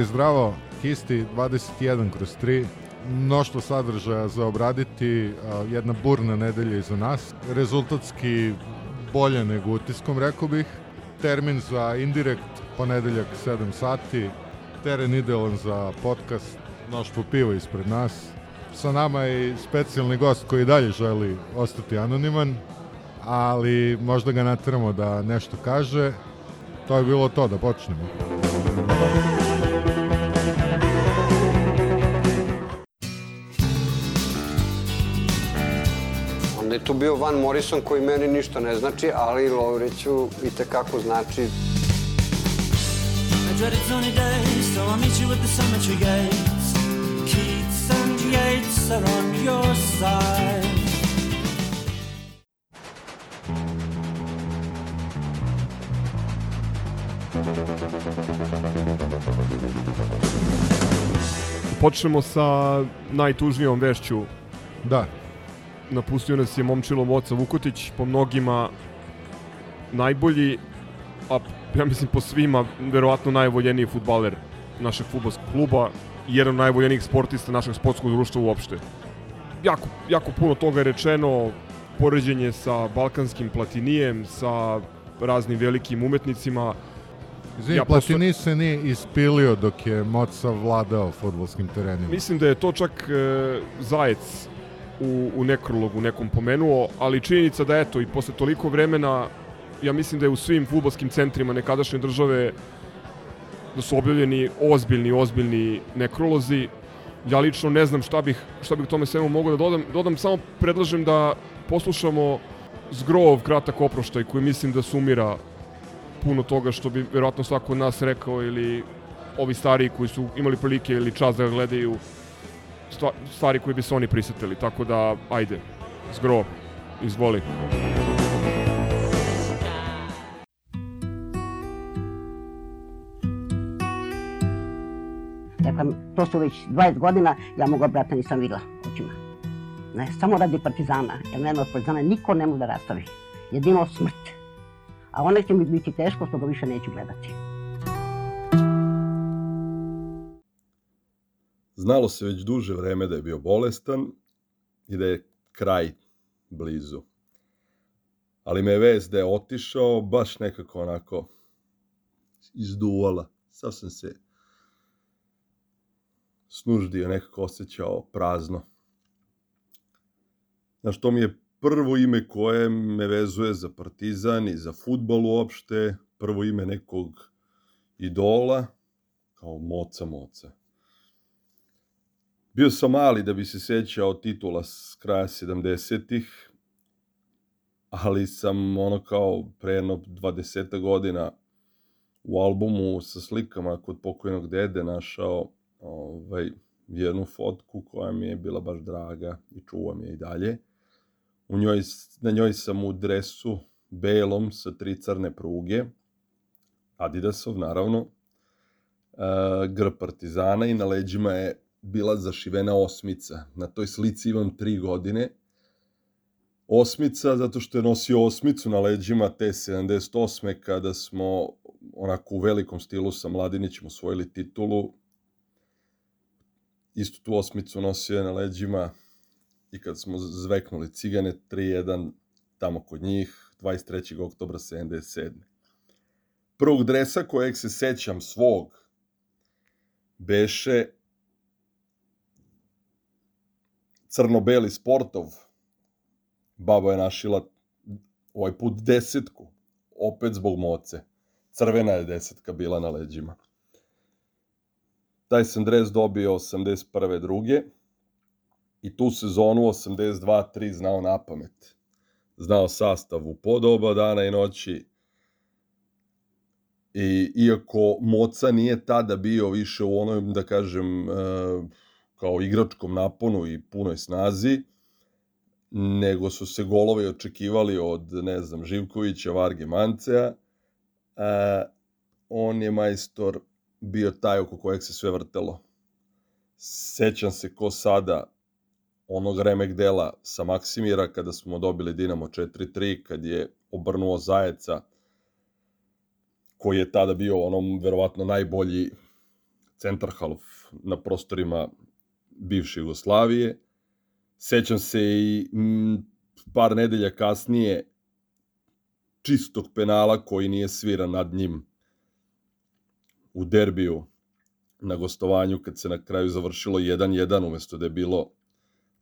i zdravo, Histi 21 kroz 3, mnoštvo sadržaja za obraditi, jedna burna nedelja iza nas, rezultatski bolje nego utiskom, rekao bih, termin za indirekt, ponedeljak 7 sati, teren idealan za podcast, mnoštvo piva ispred nas, sa nama je i specijalni gost koji dalje želi ostati anoniman, ali možda ga nateramo da nešto kaže. To je bilo to, da počnemo. Onda je tu bio Van Morrison koji meni ništa ne znači, ali Lovriću i tekako znači. I dread it's only days till I'll meet you at the cemetery gates. Keats and Yates are on your side. Počnemo sa najtužnijom vešću. Da, Napustio nas je momčilo Voca Vukotić, po mnogima najbolji, a ja mislim po svima verovatno najvoljeniji futbaler našeg futbolskog kluba i jedan od najvoljenijih sportista našeg sportskog društva uopšte. Jako, jako puno toga je rečeno, poređenje sa balkanskim platinijem, sa raznim velikim umetnicima. Izvini, Ja Platini se nije ispilio dok je Moca vladao futbolskim terenima. Mislim da je to čak e, Zajec u, u nekrologu nekom pomenuo, ali činjenica da eto i posle toliko vremena ja mislim da je u svim futbolskim centrima nekadašnje države da su objavljeni ozbiljni, ozbiljni nekrolozi. Ja lično ne znam šta bih, šta bih tome svemu mogao da dodam. Dodam samo predlažem da poslušamo Zgrov kratak oproštaj koji mislim da sumira puno toga što bi verovatno svako od nas rekao ili ovi stariji koji su imali prilike ili čas da ga gledaju stva- stvari koje bi se oni prisetili. Tako da, ajde, Zgro, izvoli. Dakle, to su već 20 godina, ja moga brata nisam videla očima. Ne, samo radi partizana, jer mene od partizana niko ne može da rastavi. Jedino smrt. A one će mi biti teško što ga više neću gledati. Znalo se već duže vreme da je bio bolestan i da je kraj blizu. Ali me je vest da je otišao baš nekako onako izduvala. Sad sam se snuždio, nekako osjećao prazno. Znaš, to mi je prvo ime koje me vezuje za partizan i za futbol uopšte, prvo ime nekog idola, kao moca moca. Bio sam mali da bi se sećao titula s kraja 70-ih, ali sam ono kao pre jedno 20 godina u albumu sa slikama kod pokojnog dede našao ovaj, jednu fotku koja mi je bila baš draga i čuvam je i dalje. U njoj, na njoj sam u dresu belom sa tri crne pruge, Adidasov naravno, e, grb partizana i na leđima je bila zašivena osmica. Na toj slici imam tri godine. Osmica zato što je nosio osmicu na leđima te 78. kada smo onako u velikom stilu sa Mladinićem osvojili titulu. Istu tu osmicu nosio je na leđima i kad smo zveknuli cigane 3-1 tamo kod njih 23. oktobra 77. Prvog dresa kojeg se sećam svog beše crno-beli sportov. Baba je našila ovaj put desetku, opet zbog moce. Crvena je desetka bila na leđima. Taj sam dres dobio 81. druge i tu sezonu 82-3 znao na pamet. Znao sastav u podoba dana i noći. I iako Moca nije tada bio više u onom, da kažem, e, kao igračkom naponu i punoj snazi, nego su se golovi očekivali od, ne znam, Živkovića, Varge Mancea, a, on je majstor bio taj oko kojeg se sve vrtelo. Sećam se ko sada onog remek dela sa Maksimira kada smo dobili Dinamo 4-3, kad je obrnuo Zajeca, koji je tada bio onom verovatno najbolji centarhalf na prostorima bivše Jugoslavije. Sećam se i par nedelja kasnije čistog penala koji nije sviran nad njim u derbiju na gostovanju kad se na kraju završilo 1-1 umesto da je bilo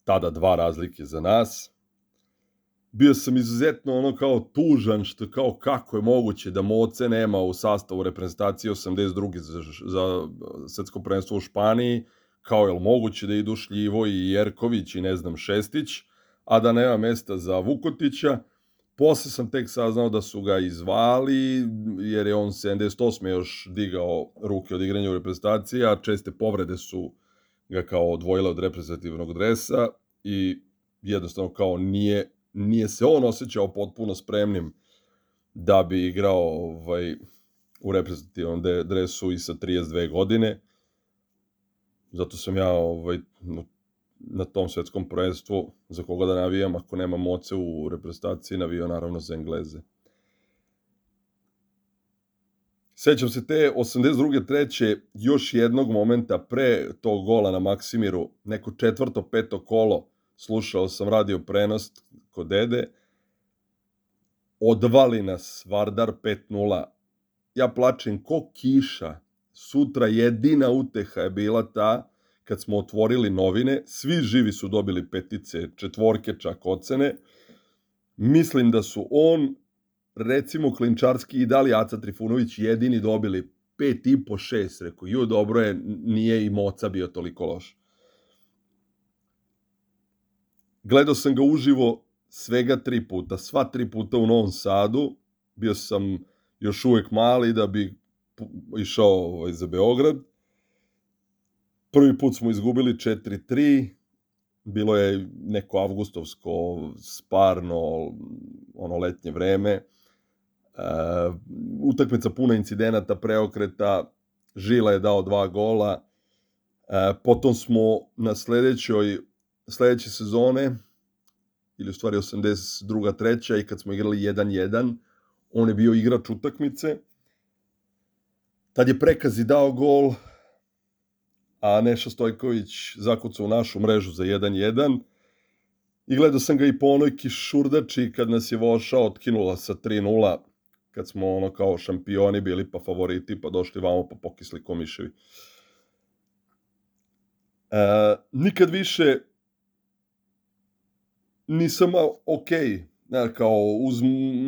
tada dva razlike za nas. Bio sam izuzetno ono kao tužan što kao kako je moguće da Moce nema u sastavu reprezentacije 82. za, za svetsko prvenstvo u Španiji, kao je li moguće da idu Šljivo i Jerković i ne znam Šestić, a da nema mesta za Vukotića. Posle sam tek saznao da su ga izvali, jer je on 78. još digao ruke od igranja u reprezentaciji, a česte povrede su ga kao odvojile od reprezentativnog dresa i jednostavno kao nije, nije se on osjećao potpuno spremnim da bi igrao ovaj, u reprezentativnom dresu i sa 32 godine. Zato sam ja ovaj, na tom svetskom prvenstvu za koga da navijam ako nema moce u reprezentaciji navio naravno za Engleze. Sećam se te 82. treće još jednog momenta pre tog gola na Maksimiru, neko četvrto, peto kolo, slušao sam radio prenos kod dede, odvali nas Vardar 5-0. Ja plačem ko kiša. Sutra jedina uteha je bila ta kad smo otvorili novine, svi živi su dobili petice, četvorke čak ocene. Mislim da su on, recimo Klinčarski i Dali Aca Trifunović jedini dobili pet i po šest. Rekao, ju, dobro je, nije i Moca bio toliko loš. Gledao sam ga uživo svega tri puta, sva tri puta u Novom Sadu. Bio sam još uvek mali da bi išao ovaj, za Beograd Prvi put smo izgubili 4-3, bilo je neko avgustovsko sparno ono letnje vreme. E, utakmica puna incidenata, preokreta, Žila je dao dva gola. E, potom smo na sledećoj sledeće sezone ili u stvari 82. treća i kad smo igrali 1-1, on je bio igrač utakmice. Tad je prekazi dao gol, a Neša Stojković zakucao u našu mrežu za 1-1. I gledao sam ga i po onoj kišurdači kad nas je Voša otkinula sa 3-0, kad smo ono kao šampioni bili pa favoriti, pa došli vamo pa pokisli komiševi. E, nikad više nisam ok, ne, kao uz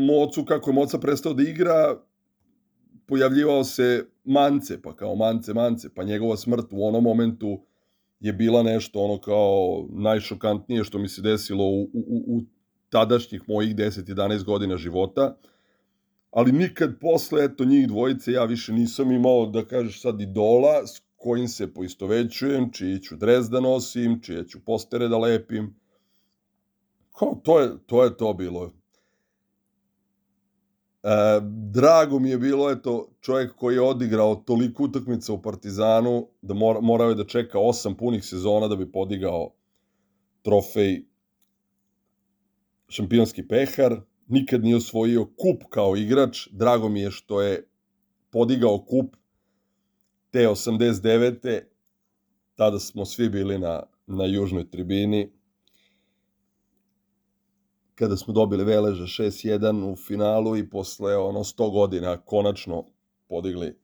Mocu, kako je Moca prestao da igra, pojavljivao se Mance, pa kao Mance, Mance, pa njegova smrt u onom momentu je bila nešto ono kao najšokantnije što mi se desilo u, u, u tadašnjih mojih 10-11 godina života, ali nikad posle eto njih dvojice ja više nisam imao da kažeš sad idola s kojim se poistovećujem, čiji ću dres da nosim, čije ću postere da lepim. Kao, to je to, je to bilo. E, drago mi je bilo, eto, čovjek koji je odigrao toliko utakmica u Partizanu, da mora, morao je da čeka osam punih sezona da bi podigao trofej šampionski pehar, nikad nije osvojio kup kao igrač, drago mi je što je podigao kup te 89. Tada smo svi bili na, na južnoj tribini, kada smo dobili Veleža 6-1 u finalu i posle ono 100 godina konačno podigli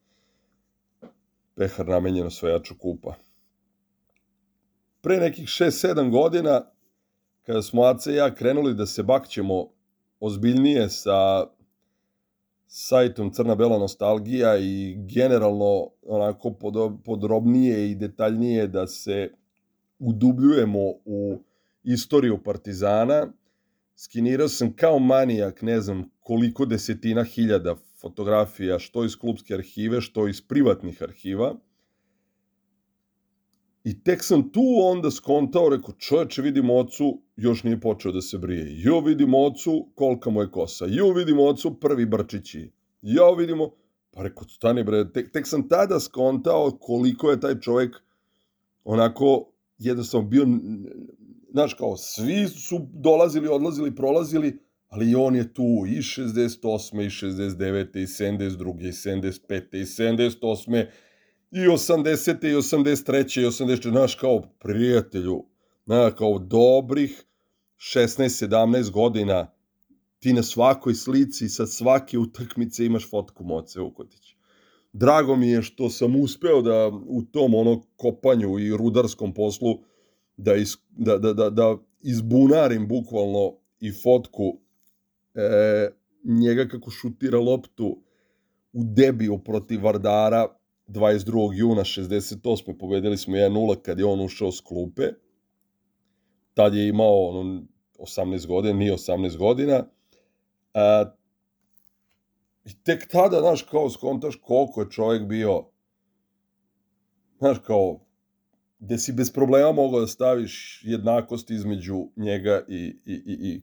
pehar namenjeno svojaču kupa. Pre nekih 6-7 godina, kada smo Ace i ja krenuli da se bakćemo ozbiljnije sa sajtom Crna Bela Nostalgija i generalno onako podrobnije i detaljnije da se udubljujemo u istoriju Partizana. Skinirao sam kao manijak, ne znam koliko desetina hiljada fotografija, što iz klubske arhive, što iz privatnih arhiva. I tek sam tu onda skontao, rekao, čoveče, vidim ocu, još nije počeo da se brije. Jo, vidim ocu, kolika mu je kosa. Jo, vidim ocu, prvi brčići. Jo, vidimo, pa rekao, stani bre, tek, tek sam tada skontao koliko je taj čovjek onako jednostavno bio, znaš, kao, svi su dolazili, odlazili, prolazili, ali on je tu i 68. i 69. i 72. i 75. i 78 i 80. i 83. i 84. Znaš, kao prijatelju, znaš, kao dobrih 16-17 godina ti na svakoj slici sa svake utakmice imaš fotku Moce Vukotić. Drago mi je što sam uspeo da u tom ono kopanju i rudarskom poslu da, is, da, da, da, da izbunarim bukvalno i fotku e, njega kako šutira loptu u debiju protiv Vardara 22. juna 68. pobedili smo 1-0 kad je on ušao s klupe. Tad je imao ono, 18 godina, nije 18 godina. A, I tek tada, znaš, kao skontaš koliko je čovjek bio, znaš, kao, gde si bez problema mogao da staviš jednakost između njega i, i, i, i,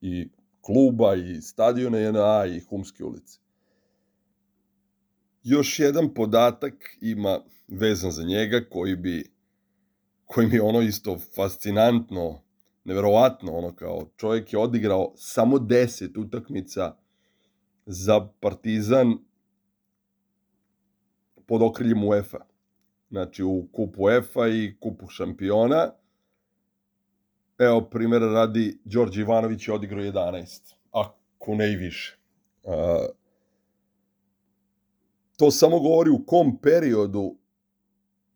i kluba i stadiona JNA i Humske ulice. Još jedan podatak ima vezan za njega koji bi koji mi je ono isto fascinantno, neverovatno, ono kao čovjek je odigrao samo 10 utakmica za Partizan pod okriljem UEFA. Znači u kupu UEFA i kupu šampiona. Evo, primjera radi, Đorđe Ivanović je odigrao 11, ako ne i više. A, to samo govori u kom periodu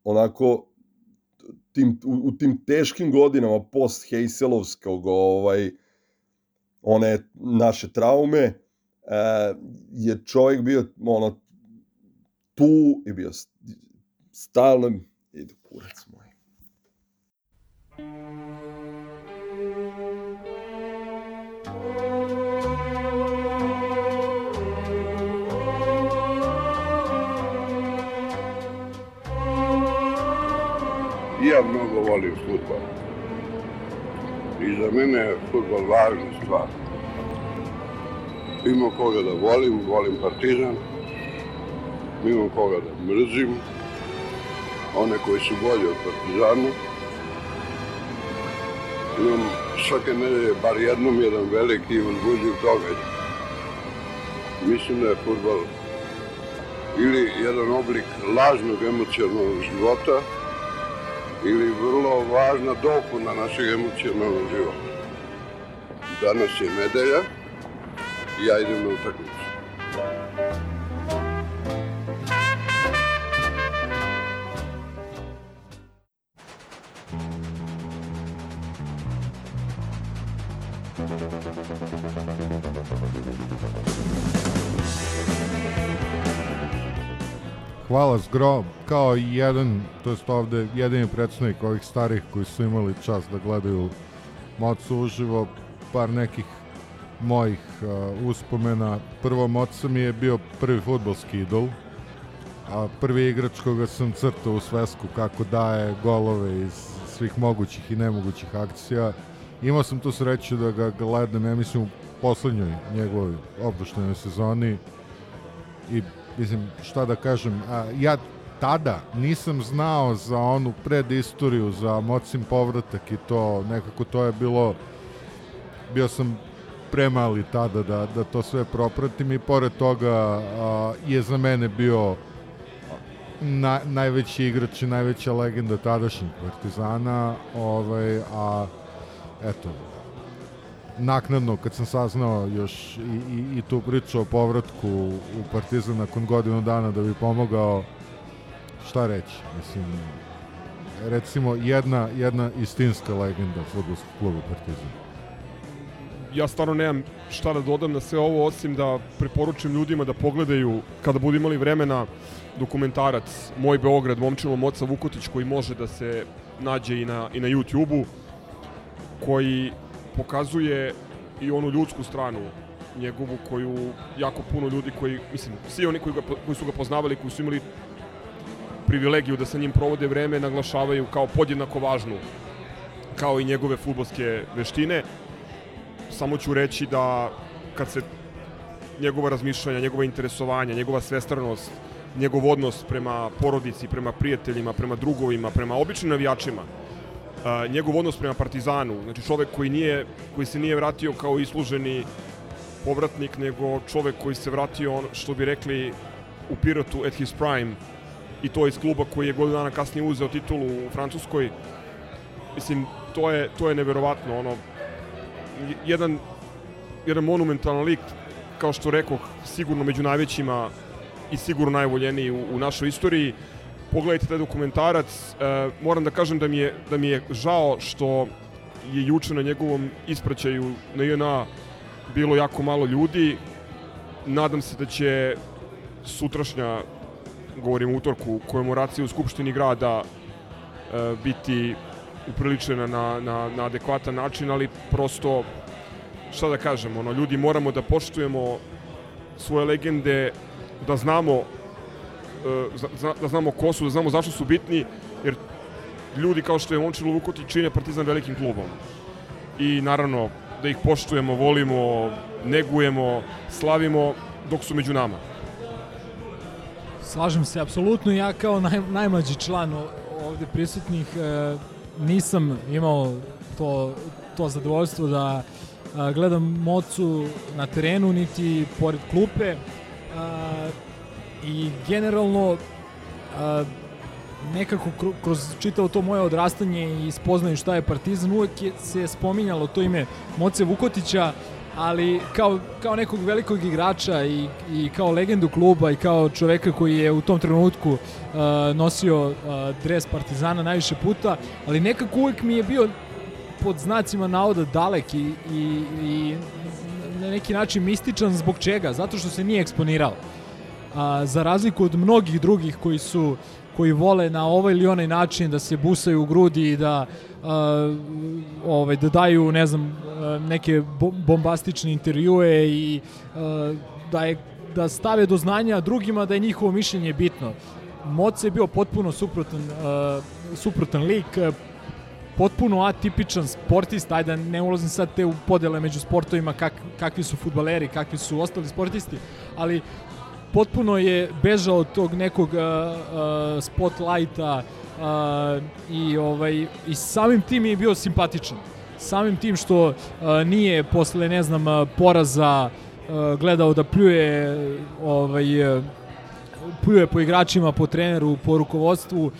onako tim, u, u tim teškim godinama post Hejselovskog ovaj, one naše traume e, je čovjek bio ono tu i bio stalno ide kurac moj ja mnogo volim futbol. I za mene je futbol važna stvar. Imam koga da volim, volim Partizan. Imam koga da mrzim. One koji su bolji od Partizana. Imam svake nedelje bar jednom jedan veliki i uzbuđiv događaj. Mislim da je futbol ili jedan oblik lažnog emocionalnog života, ili vrlo važna dopuna našeg emocionalnog života. Danas je nedelja i ja idem na utakmicu. Hvala Zgro, kao jedan, to jest ovde jedini predstavnik ovih starih koji su imali čas da gledaju Mocu uživo, par nekih mojih uh, uspomena. Prvo, Moca mi je bio prvi futbolski idol, a prvi igrač koga sam crtao u svesku kako daje golove iz svih mogućih i nemogućih akcija. Imao sam tu sreću da ga gledam, ja mislim, u poslednjoj njegovoj oproštenoj sezoni i mislim, šta da kažem, a, ja tada nisam znao za onu predistoriju, za mocim povratak i to, nekako to je bilo, bio sam premali tada da, da to sve propratim i pored toga a, je za mene bio na, najveći igrač i najveća legenda tadašnjeg Partizana, ovaj, a eto, naknadno kad sam saznao još i, i, i tu priču o povratku u Partizan nakon godinu dana da bi pomogao šta reći? Mislim recimo jedna, jedna istinska legenda futbolskog kluba Partizan. Ja stvarno nemam šta da dodam na sve ovo osim da preporučim ljudima da pogledaju kada budu imali vremena dokumentarac Moj Beograd, momčilo Moca Vukotić koji može da se nađe i na, i na YouTube-u, koji pokazuje i onu ljudsku stranu njegovu koju jako puno ljudi koji, mislim, svi oni koji, ga, koji su ga poznavali, koji su imali privilegiju da sa njim provode vreme, naglašavaju kao podjednako važnu kao i njegove futbolske veštine. Samo ću reći da kad se njegova razmišljanja, njegova interesovanja, njegova svestranost, njegov odnos prema porodici, prema prijateljima, prema drugovima, prema običnim navijačima, a, njegov odnos prema Partizanu, znači čovek koji, nije, koji se nije vratio kao isluženi povratnik, nego čovek koji se vratio, on, što bi rekli, u Pirotu at his prime, i to iz kluba koji je godinu dana kasnije uzeo titulu u Francuskoj. Mislim, to je, to je neverovatno, ono, jedan, jedan monumentalan lik, kao što rekoh, sigurno među najvećima i sigurno najvoljeniji u, u našoj istoriji. Pogledajte taj dokumentarac, e, moram da kažem da mi, je, da mi je žao što je juče na njegovom ispraćaju na JNA bilo jako malo ljudi. Nadam se da će sutrašnja, govorim utorku, komemoracija u Skupštini grada e, biti upriličena na, na, na adekvatan način, ali prosto, šta da kažem, ono, ljudi moramo da poštujemo svoje legende, da znamo e, da znamo ko su, da znamo zašto su bitni, jer ljudi kao što je Momčilo Vukotić čine Partizan velikim klubom. I naravno, da ih poštujemo, volimo, negujemo, slavimo dok su među nama. Slažem se, apsolutno. Ja kao naj, najmlađi član ovde prisutnih e, nisam imao to, to zadovoljstvo da a, gledam Mocu na terenu, niti pored klupe. A, I generalno a, nekako kroz čitao to moje odrastanje i spoznaju šta je Partizan, uvek je se spominjalo to ime Moce Vukotića, ali kao, kao nekog velikog igrača i, i kao legendu kluba i kao čoveka koji je u tom trenutku uh, nosio uh, dres Partizana najviše puta, ali nekako uvek mi je bio pod znacima navoda dalek i, i, i na neki način mističan zbog čega? Zato što se nije eksponirao. A, za razliku od mnogih drugih koji su koji vole na ovaj ili onaj način da se busaju u grudi i da uh, ovaj da daju ne znam neke bombastične intervjue i uh, da je da stave do znanja drugima da je njihovo mišljenje bitno. Moc je bio potpuno suprotan, uh, suprotan lik, potpuno atipičan sportista, ajde ne ulazim sad te u podele među sportovima kak, kakvi su futbaleri, kakvi su ostali sportisti, ali potpuno je bežao od tog nekog uh, uh, spotlighta uh, i ovaj i samim tim je bio simpatičan. Samim tim što uh, nije posle ne znam poraza uh, gledao da pljuje ovaj uh, pljuje po igračima, po treneru, po rukovodstvu,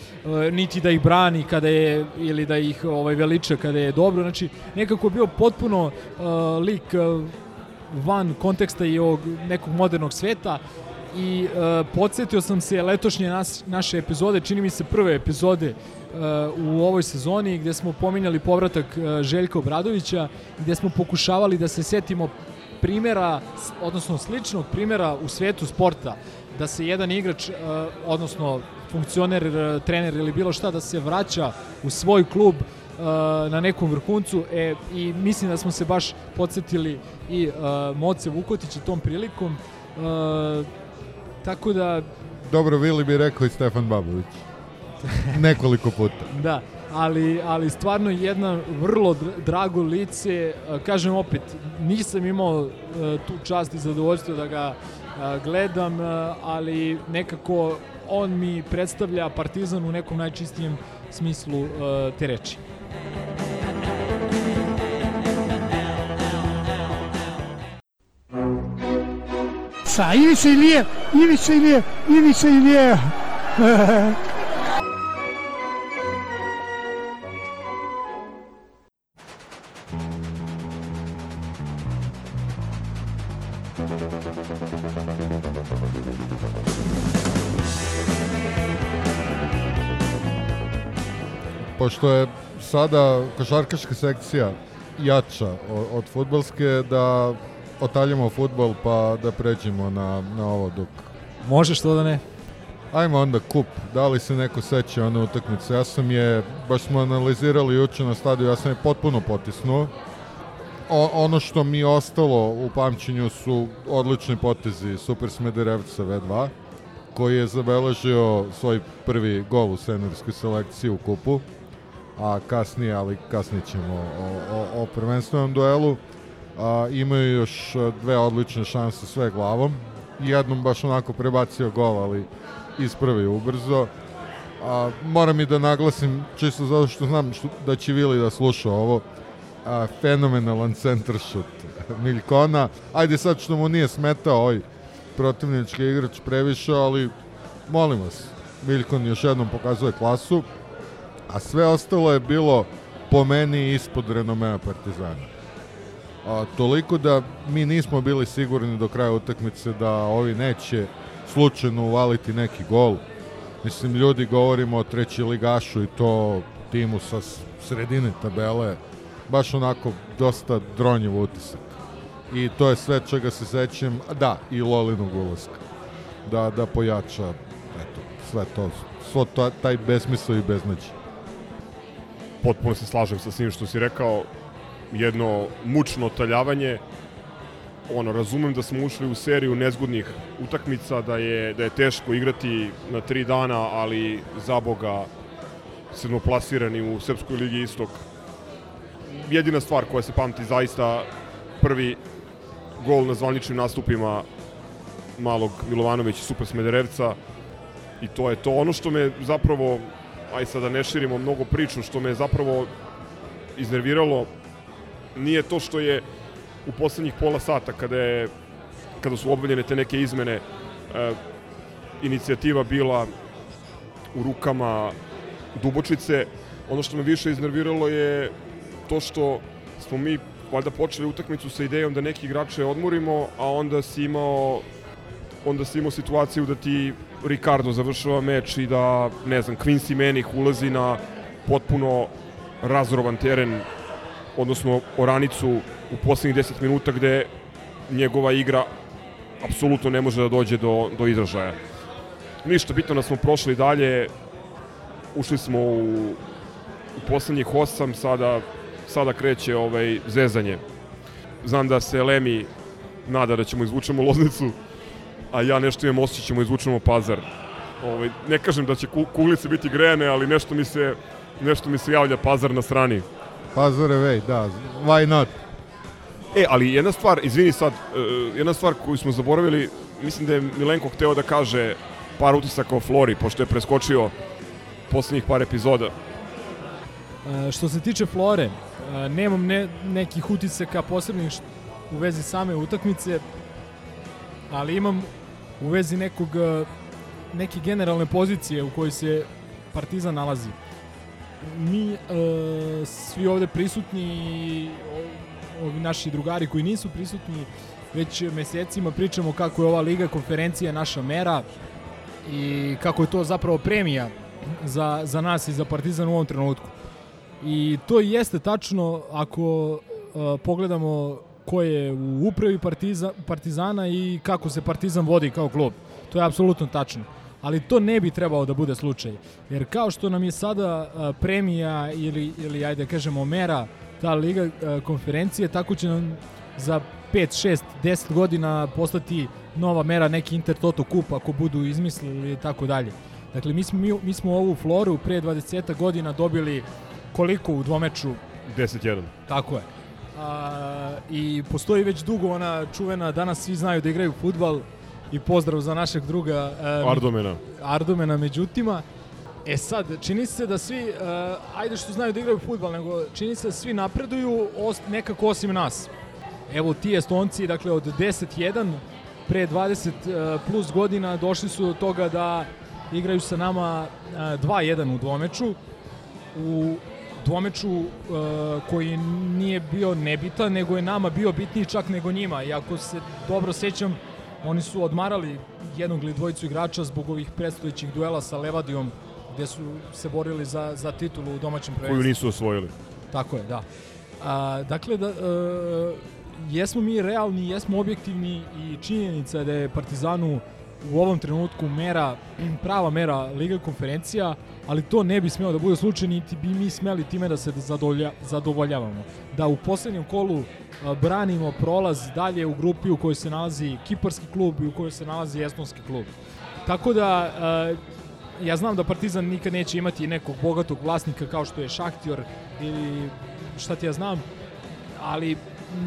niti da ih brani kada je ili da ih ovaj veliča kada je dobro. Znači nekako je bio potpuno uh, lik uh, van konteksta i ovog nekog modernog sveta i uh, podsjetio sam se letošnje nas, naše epizode, čini mi se prve epizode uh, u ovoj sezoni gde smo pominjali povratak uh, Željka Obradovića, gde smo pokušavali da se setimo primera, odnosno sličnog primera u svetu sporta, da se jedan igrač, uh, odnosno funkcioner, uh, trener ili bilo šta, da se vraća u svoj klub uh, na nekom vrhuncu e, i mislim da smo se baš podsjetili i uh, Moce Vukotića tom prilikom. Uh, Tako da... Dobro, Vili bi rekao i Stefan Babović. Nekoliko puta. da, ali, ali stvarno jedna vrlo drago lice. Kažem opet, nisam imao e, tu čast i zadovoljstvo da ga e, gledam, e, ali nekako on mi predstavlja Partizan u nekom najčistijem smislu te reči. Ivica, Ivica Ilije, Ivica Ilije, Ivica Ilije. Pošto je sada košarkaška sekcija jača od futbalske, da otaljamo futbol pa da pređemo na, na ovo dok... Može što da ne. Ajmo onda kup, da li se neko seća one utakmice? Ja sam je, baš smo analizirali juče na stadiju, ja sam je potpuno potisnuo. O, ono što mi je ostalo u pamćenju su odlični potezi Super Smederevca V2, koji je zabeležio svoj prvi gol u seniorskoj selekciji u kupu, a kasnije, ali kasnije ćemo o, o, o prvenstvenom duelu. A, imaju još dve odlične šanse sve glavom. Jednom baš onako prebacio gol, ali ispravi ubrzo. A, moram i da naglasim, čisto zato što znam što, da će Vili da sluša ovo, a, fenomenalan centar šut Miljkona. Ajde sad što mu nije smetao ovaj protivnički igrač previše, ali molim vas, Miljkon još jednom pokazuje klasu, a sve ostalo je bilo po meni ispod renomea Partizana. A, toliko da mi nismo bili sigurni do kraja utakmice da ovi neće slučajno uvaliti neki gol. Mislim, ljudi govorimo o treći ligašu i to timu sa sredine tabele, baš onako dosta dronjiv utisak. I to je sve čega se sećam, da, i Lolinog ulaska. Da, da pojača, eto, sve to, svo to, taj besmisao i beznađe. Potpuno se slažem sa svim što si rekao, jedno mučno taljavanje, ono, razumem da smo ušli u seriju nezgodnih utakmica, da je, da je teško igrati na tri dana, ali za Boga sedmoplasirani u Srpskoj ligi Istok. Jedina stvar koja se pamti zaista prvi gol na zvaničnim nastupima malog Milovanovića Super Smederevca i to je to. Ono što me zapravo, aj sada da ne širimo mnogo priču, što me zapravo iznerviralo nije to što je u poslednjih pola sata kada je kada su obavljene te neke izmene e, inicijativa bila u rukama Dubočice. Ono što me više iznerviralo je to što smo mi valjda počeli utakmicu sa idejom da neki igrače odmorimo, a onda si imao onda si imao situaciju da ti Ricardo završava meč i da, ne znam, Quincy Menih ulazi na potpuno razrovan teren, odnosno oranicu u poslednjih 10 minuta gde njegova igra apsolutno ne može da dođe do, do izražaja. Ništa, bitno da smo prošli dalje, ušli smo u, u poslednjih osam, sada, sada kreće ovaj, zezanje. Znam da se Lemi nada da ćemo izvučemo Loznicu, a ja nešto imam osjećaj ćemo izvučemo Pazar. Ovaj, ne kažem da će kuglice biti grejane, ali nešto mi se, nešto mi se javlja Pazar na strani. Pazar je da, why not? E, ali jedna stvar, izvini sad, uh, jedna stvar koju smo zaboravili, mislim da je Milenko hteo da kaže par utisaka o Flori, pošto je preskočio poslednjih par epizoda. E, što se tiče Flore, e, nemam ne, nekih utisaka posebnih u vezi same utakmice, ali imam u vezi nekog neke generalne pozicije u kojoj se Partizan nalazi. Mi e, svi ovde prisutni ovi naši drugari koji nisu prisutni već mesecima pričamo kako je ova liga konferencija naša mera i kako je to zapravo premija za, za nas i za Partizan u ovom trenutku. I to jeste tačno ako uh, pogledamo ko je u upravi partiza, Partizana i kako se Partizan vodi kao klub. To je apsolutno tačno. Ali to ne bi trebalo da bude slučaj. Jer kao što nam je sada premija ili, ili ajde kažemo mera ta liga konferencije, tako će nam za 5, 6, 10 godina postati nova mera neki Intertoto kup ako budu izmislili i tako dalje. Dakle, mi smo, mi, mi smo ovu floru pre 20 godina dobili koliko u dvomeču? 10-1. Tako je. A, I postoji već dugo ona čuvena, danas svi znaju da igraju futbal i pozdrav za našeg druga um, Ardomena. Ardomena, međutima, E sad, čini se da svi, uh, ajde što znaju da igraju futbal, nego čini se da svi napreduju os, nekako osim nas. Evo ti Estonci, dakle od 10-1 pre 20 uh, plus godina došli su do toga da igraju sa nama 2-1 u dvomeču. U dvomeču uh, koji nije bio nebitan, nego je nama bio bitniji čak nego njima. I ako se dobro sećam, oni su odmarali jednog ili dvojicu igrača zbog ovih predstojećih duela sa Levadijom, gde su se borili za, za titulu u domaćem prvenstvu. Koju nisu osvojili. Tako je, da. A, dakle, da, uh, jesmo mi realni, jesmo objektivni i činjenica da je Partizanu u ovom trenutku mera, prava mera Liga konferencija, ali to ne bi smelo da bude slučaj, niti bi mi smeli time da se zadovolja, zadovoljavamo. Da u poslednjem kolu a, branimo prolaz dalje u grupi u kojoj se nalazi kiparski klub i u kojoj se nalazi estonski klub. Tako da, a, ja znam da Partizan nikad neće imati nekog bogatog vlasnika kao što je Šahtjor ili šta ti ja znam, ali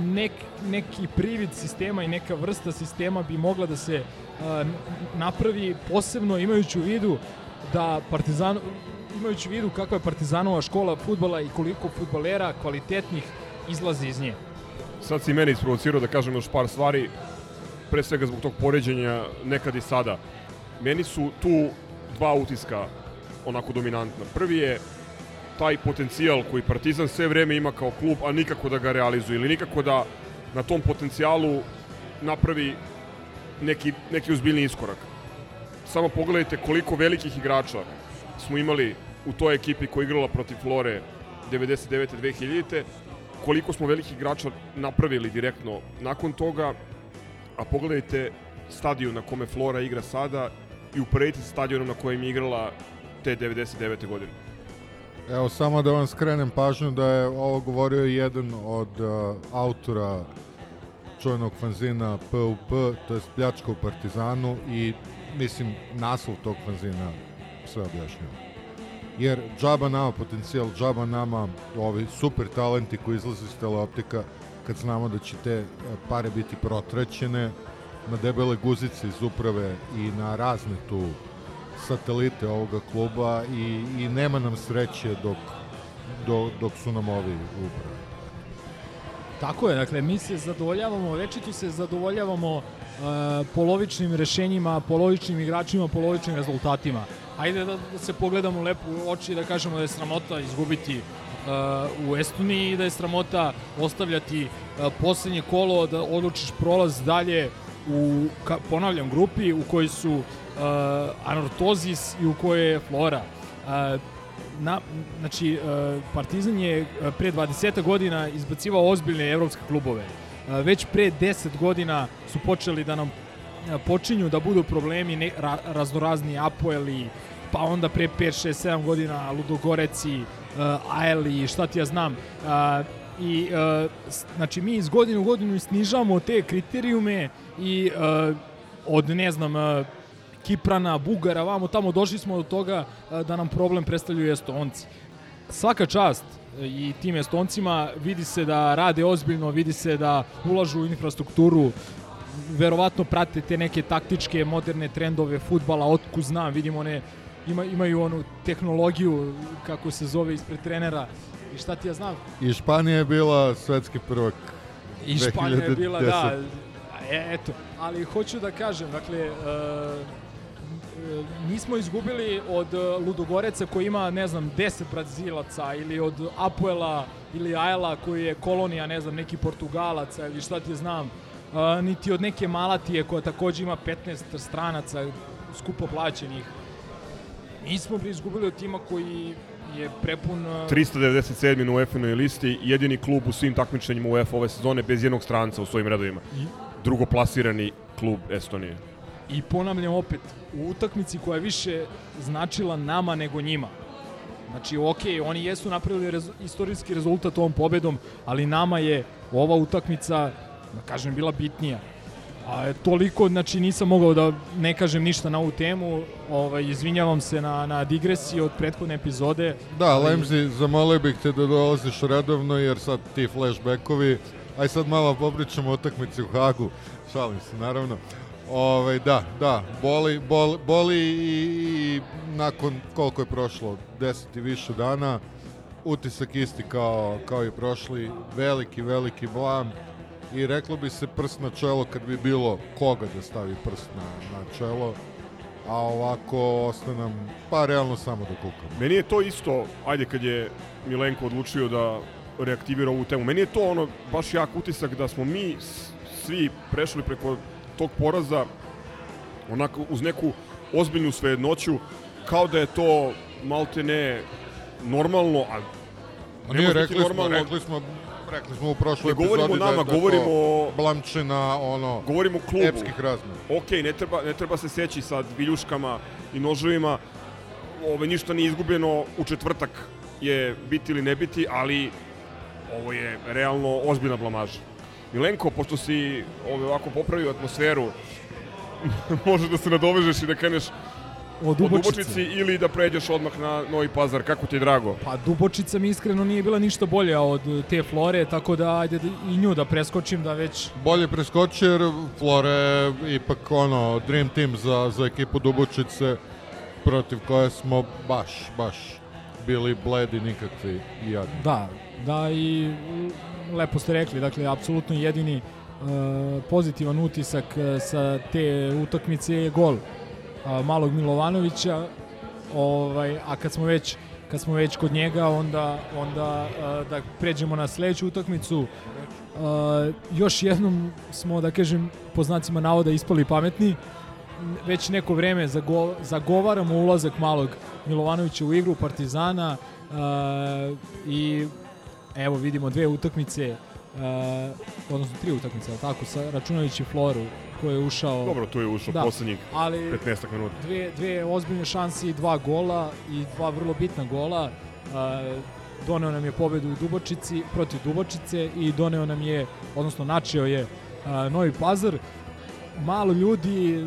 nek, neki privid sistema i neka vrsta sistema bi mogla da se uh, napravi posebno imajući u vidu da Partizan imajući u vidu kakva je Partizanova škola futbala i koliko futbalera kvalitetnih izlazi iz nje. Sad si meni isprovocirao da kažem još par stvari, pre svega zbog tog poređenja nekad i sada. Meni su tu dva utiska onako dominantna. Prvi je taj potencijal koji Partizan sve vreme ima kao klub, a nikako da ga realizuje ili nikako da na tom potencijalu napravi neki, neki uzbiljni iskorak. Samo pogledajte koliko velikih igrača smo imali u toj ekipi koja igrala protiv Flore 99. 2000. Koliko smo velikih igrača napravili direktno nakon toga, a pogledajte stadion na kome Flora igra sada i uporedite stadionom na kojem je igrala te 99. godine. Evo, samo da vam skrenem pažnju da je ovo govorio jedan od uh, autora čujnog fanzina PUP, to je Pljačka u Partizanu i mislim naslov tog fanzina sve objašnjava. Jer džaba nama potencijal, džaba nama ovi super talenti koji izlaze iz teleoptika kad znamo da će te pare biti protraćene na debele guzice iz uprave i na razne tu satelite ovoga kluba i, i nema nam sreće dok, dok, dok su nam ovi upravo. Tako je, dakle, mi se zadovoljavamo, večito se zadovoljavamo uh, polovičnim rešenjima, polovičnim igračima, polovičnim rezultatima. Ajde da, da se pogledamo lepo u oči i da kažemo da je sramota izgubiti uh, u Estoniji i da je sramota ostavljati uh, poslednje kolo, da odlučiš prolaz dalje u, ka, ponavljam, grupi u kojoj su Anortozis i u kojoj je Flora. Uh, na, znači, uh, Partizan je pre 20 godina izbacivao ozbiljne evropske klubove. Uh, već pre 10 godina su počeli da nam uh, počinju da budu problemi ne, ra, raznorazni Apoeli, pa onda pre 5, 6, 7 godina Ludogoreci, uh, Aeli, šta ti ja znam. Uh, i uh, znači mi iz godine u godinu snižamo te kriterijume i uh, od ne znam uh, Kiprana, Bugara, vamo tamo došli smo do toga uh, da nam problem predstavljaju Estonci. Svaka čast i tim Estoncima vidi se da rade ozbiljno, vidi se da ulažu u infrastrukturu, verovatno prate te neke taktičke moderne trendove futbala, otku znam, vidimo one ima, imaju onu tehnologiju kako se zove ispred trenera i šta ti ja znam. I Španija je bila svetski prvak. I Španija je bila, da, e, eto, ali hoću da kažem, dakle, uh, nismo izgubili od Ludogoreca koji ima, ne znam, 10 Brazilaca ili od Apuela ili Ajla koji je kolonija, ne znam, neki Portugalaca ili šta ti znam, uh, niti od neke Malatije koja takođe ima 15 stranaca skupo plaćenih. Nismo bi izgubili od tima koji je prepun... 397. na UEFA-noj listi, jedini klub u svim takmičenjima UEFA ove sezone bez jednog stranca u svojim redovima. I? Drugoplasirani klub Estonije. I ponavljam opet, u utakmici koja je više značila nama nego njima. Znači, ok, oni jesu napravili rez, istorijski rezultat ovom pobedom, ali nama je ova utakmica, da kažem, bila bitnija. A toliko, znači nisam mogao da ne kažem ništa na ovu temu, ovaj, izvinjavam se na, na digresiji od prethodne epizode. Da, ali... Lemzi, zamolio bih te da dolaziš redovno, jer sad ti flashbackovi, aj sad malo popričamo o utakmici u Hagu, šalim se naravno. Ovaj, da, da, boli, boli, boli i, i nakon koliko je prošlo, 10 i više dana, utisak isti kao, kao i prošli, veliki, veliki blam i reklo bi se prst na čelo kad bi bilo koga da stavi prst na, na čelo, a ovako ostaje nam, pa realno samo da kukamo. Meni je to isto, ajde kad je Milenko odlučio da reaktivira ovu temu, meni je to ono baš jak utisak da smo mi svi prešli preko tog poraza onako uz neku ozbiljnu svejednoću kao da je to malte ne normalno, a ne Nije, rekli normalno... smo, rekli smo Rekli smo u prošloj Ne govorimo epizodi o nama, da je govorimo o- Blamčina, ono, Govorimo o klubu. epskih razmera. Ok, ne treba, ne treba se seći sad viljuškama i noževima. Ovo ništa nije izgubljeno, u četvrtak je biti ili ne biti, ali ovo je realno ozbiljna blamaža. Milenko, pošto si ovo, ovako popravio atmosferu, možeš da se nadovežeš i da kreneš O o Dubočici. Dubočici ili da pređeš odmah na Novi Pazar, kako ti je drago? Pa Dubočica mi iskreno nije bila ništa bolja od te Flore, tako da ajde da- i nju da preskočim da već Bolje preskoči jer Flore je ipak ono, dream team za, za ekipu Dubočice protiv koje smo baš, baš bili bledi nikakvi i jadni. Da, da i mm, lepo ste rekli, dakle, apsolutno jedini e, pozitivan utisak e, sa te utakmice je gol a, malog Milovanovića, ovaj, a kad smo već kad smo već kod njega, onda, onda da pređemo na sledeću utakmicu. Još jednom smo, da kažem, po znacima navoda ispali pametni. Već neko vreme zago, zagovaramo ulazak malog Milovanovića u igru Partizana i evo vidimo dve utakmice uh, odnosno tri utakmice, ali tako, sa računajući Floru koji je ušao Dobro, tu je ušao Da, poslednjih ali 15 minuta. dve, dve ozbiljne šanse i dva gola i dva vrlo bitna gola. Uh, doneo nam je pobedu u Dubočici protiv Dubočice i doneo nam je, odnosno načeo je uh, Novi Pazar. Malo ljudi,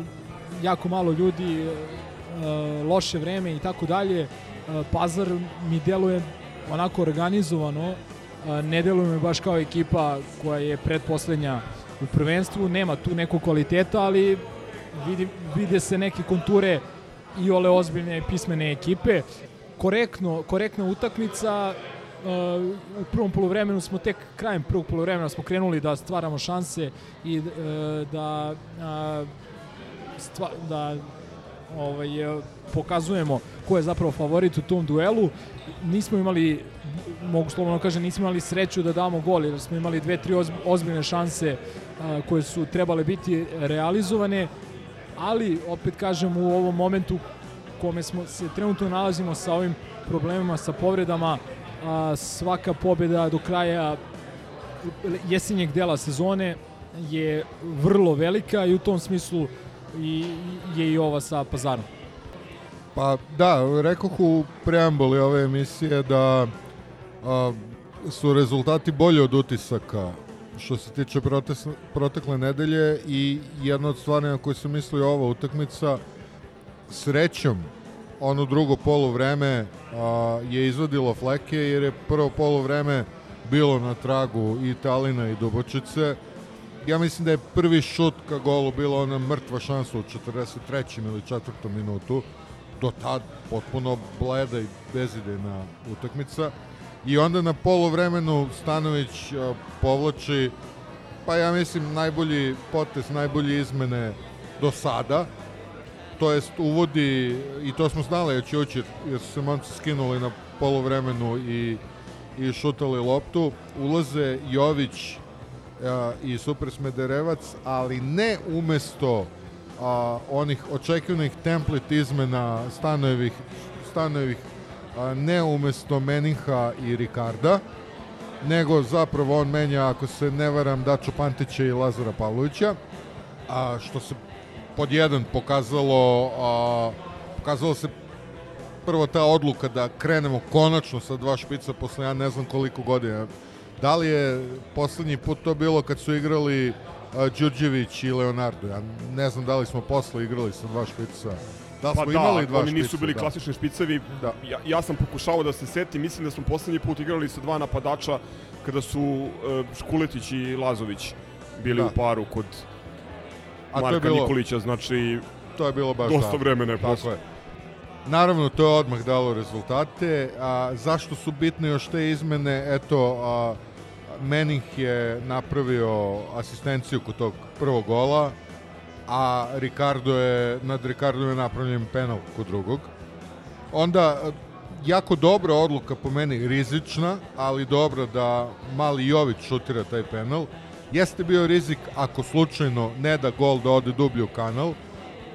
jako malo ljudi, uh, loše vreme i tako dalje. Uh, Pazar mi deluje onako organizovano, ne deluje mi baš kao ekipa koja je predposlednja u prvenstvu, nema tu nekog kvaliteta, ali vidi, vide se neke konture i ole ozbiljne pismene ekipe. Korektno, korektna utakmica, u prvom poluvremenu smo tek krajem prvog poluvremena smo krenuli da stvaramo šanse i uh, da stva, da ovaj, eh, pokazujemo ko je zapravo favorit u tom duelu. Nismo imali, mogu slobodno kažem, nismo imali sreću da damo gol, jer smo imali dve, tri ozb- ozbiljne šanse koje su trebale biti realizovane, ali opet kažem u ovom momentu kome smo se trenutno nalazimo sa ovim problemima, sa povredama, svaka pobjeda do kraja jesenjeg dela sezone je vrlo velika i u tom smislu i, je i ova sa pazarom. Pa da, rekoh u preambuli ove emisije da a, su rezultati bolji od utisaka što se tiče protes, protekle nedelje i jedna od stvari na koju sam mislio ova utakmica srećom ono drugo poluvreme a, je izvadilo fleke jer je prvo poluvreme bilo na tragu i Talina i Dubočice ja mislim da je prvi šut ka golu bila ona mrtva šansa u 43. ili 4. minutu do tad potpuno bleda i bezidejna utakmica i onda na polovremenu Stanović a, povlači pa ja mislim najbolji potez, najbolje izmene do sada. To jest uvodi i to smo znali će ući jer su se momci skinuli na polovremenu i, i šutali loptu. Ulaze Jović a, i Super Smederevac ali ne umesto a, onih očekivanih template izmena Stanojevih, Stanojevih ne umesto Meninha i Rikarda, nego zapravo on menja, ako se ne varam, Dačo Pantića i Lazara Pavlovića, a, što se pod jedan pokazalo, a, pokazalo se prvo ta odluka da krenemo konačno sa dva špica posle ja ne znam koliko godina. Da li je poslednji put to bilo kad su igrali Đurđević i Leonardo? Ja ne znam da li smo posle igrali sa dva špica. Da Pa smo da, imali dva oni špica? nisu bili da. klasični špicevi. Da. Ja, ja sam pokušao da se setim, mislim da smo poslednji put igrali sa dva napadača kada su uh, Škuletić i Lazović bili Da. u paru kod A Marka bilo- Nikolića, znači To je bilo baš dosta da. vremena je prošlo. je. Naravno, to je odmah dalo rezultate. A, zašto su bitne još te izmene? Eto, a, Menih je napravio asistenciju kod tog prvog gola, a Ricardo je, nad Ricardo je napravljen penal kod drugog. Onda, jako dobra odluka po meni, rizična, ali dobra da mali Jović šutira taj penal. Jeste bio rizik ako slučajno ne da gol da ode dublje u kanal,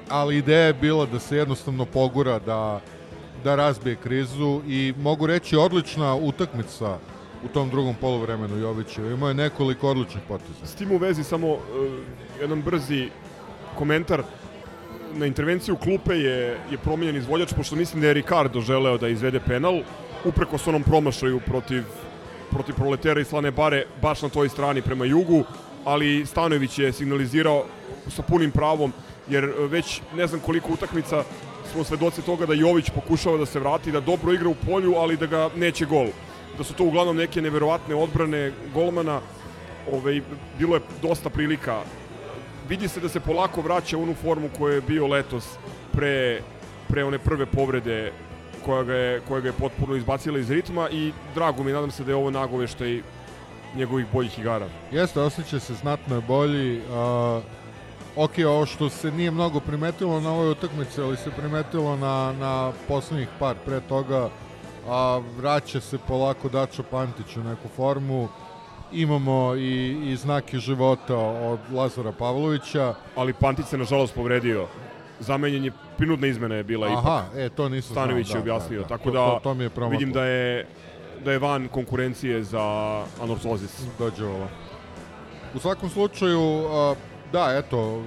ali ideja je bila da se jednostavno pogura da, da razbije krizu i mogu reći odlična utakmica u tom drugom poluvremenu Jovićev. Imao je nekoliko odličnih poteza. S tim u vezi samo uh, jedan brzi komentar na intervenciju klupe je, je promenjen izvođač, pošto mislim da je Ricardo želeo da izvede penal, upreko s onom promašaju protiv, protiv proletera i Slane Bare, baš na toj strani prema jugu, ali Stanović je signalizirao sa punim pravom, jer već ne znam koliko utakmica smo svedoci toga da Jović pokušava da se vrati, da dobro igra u polju, ali da ga neće gol. Da su to uglavnom neke neverovatne odbrane golmana, ovaj, bilo je dosta prilika vidi se da se polako vraća u onu formu koja je bio letos pre, pre one prve povrede koja ga, je, koja ga je potpuno izbacila iz ritma i drago mi, nadam se da je ovo nagoveštaj njegovih boljih igara. Jeste, osjeća se znatno je bolji. Uh, ok, ovo što se nije mnogo primetilo na ovoj utakmici, ali se primetilo na, na poslednjih par pre toga, a vraća se polako Dačo Pantić u neku formu imamo i, i znake života od Lazara Pavlovića. Ali Pantić se nažalost povredio. Zamenjen je, prinudna izmena je bila Aha, ipak. e, to nisam Stanović znao, je da, objasnio, da, da. tako To- da to- to mi je promaklo. vidim da je da je van konkurencije za anortozis. Dođe ovo. U svakom slučaju, da, eto,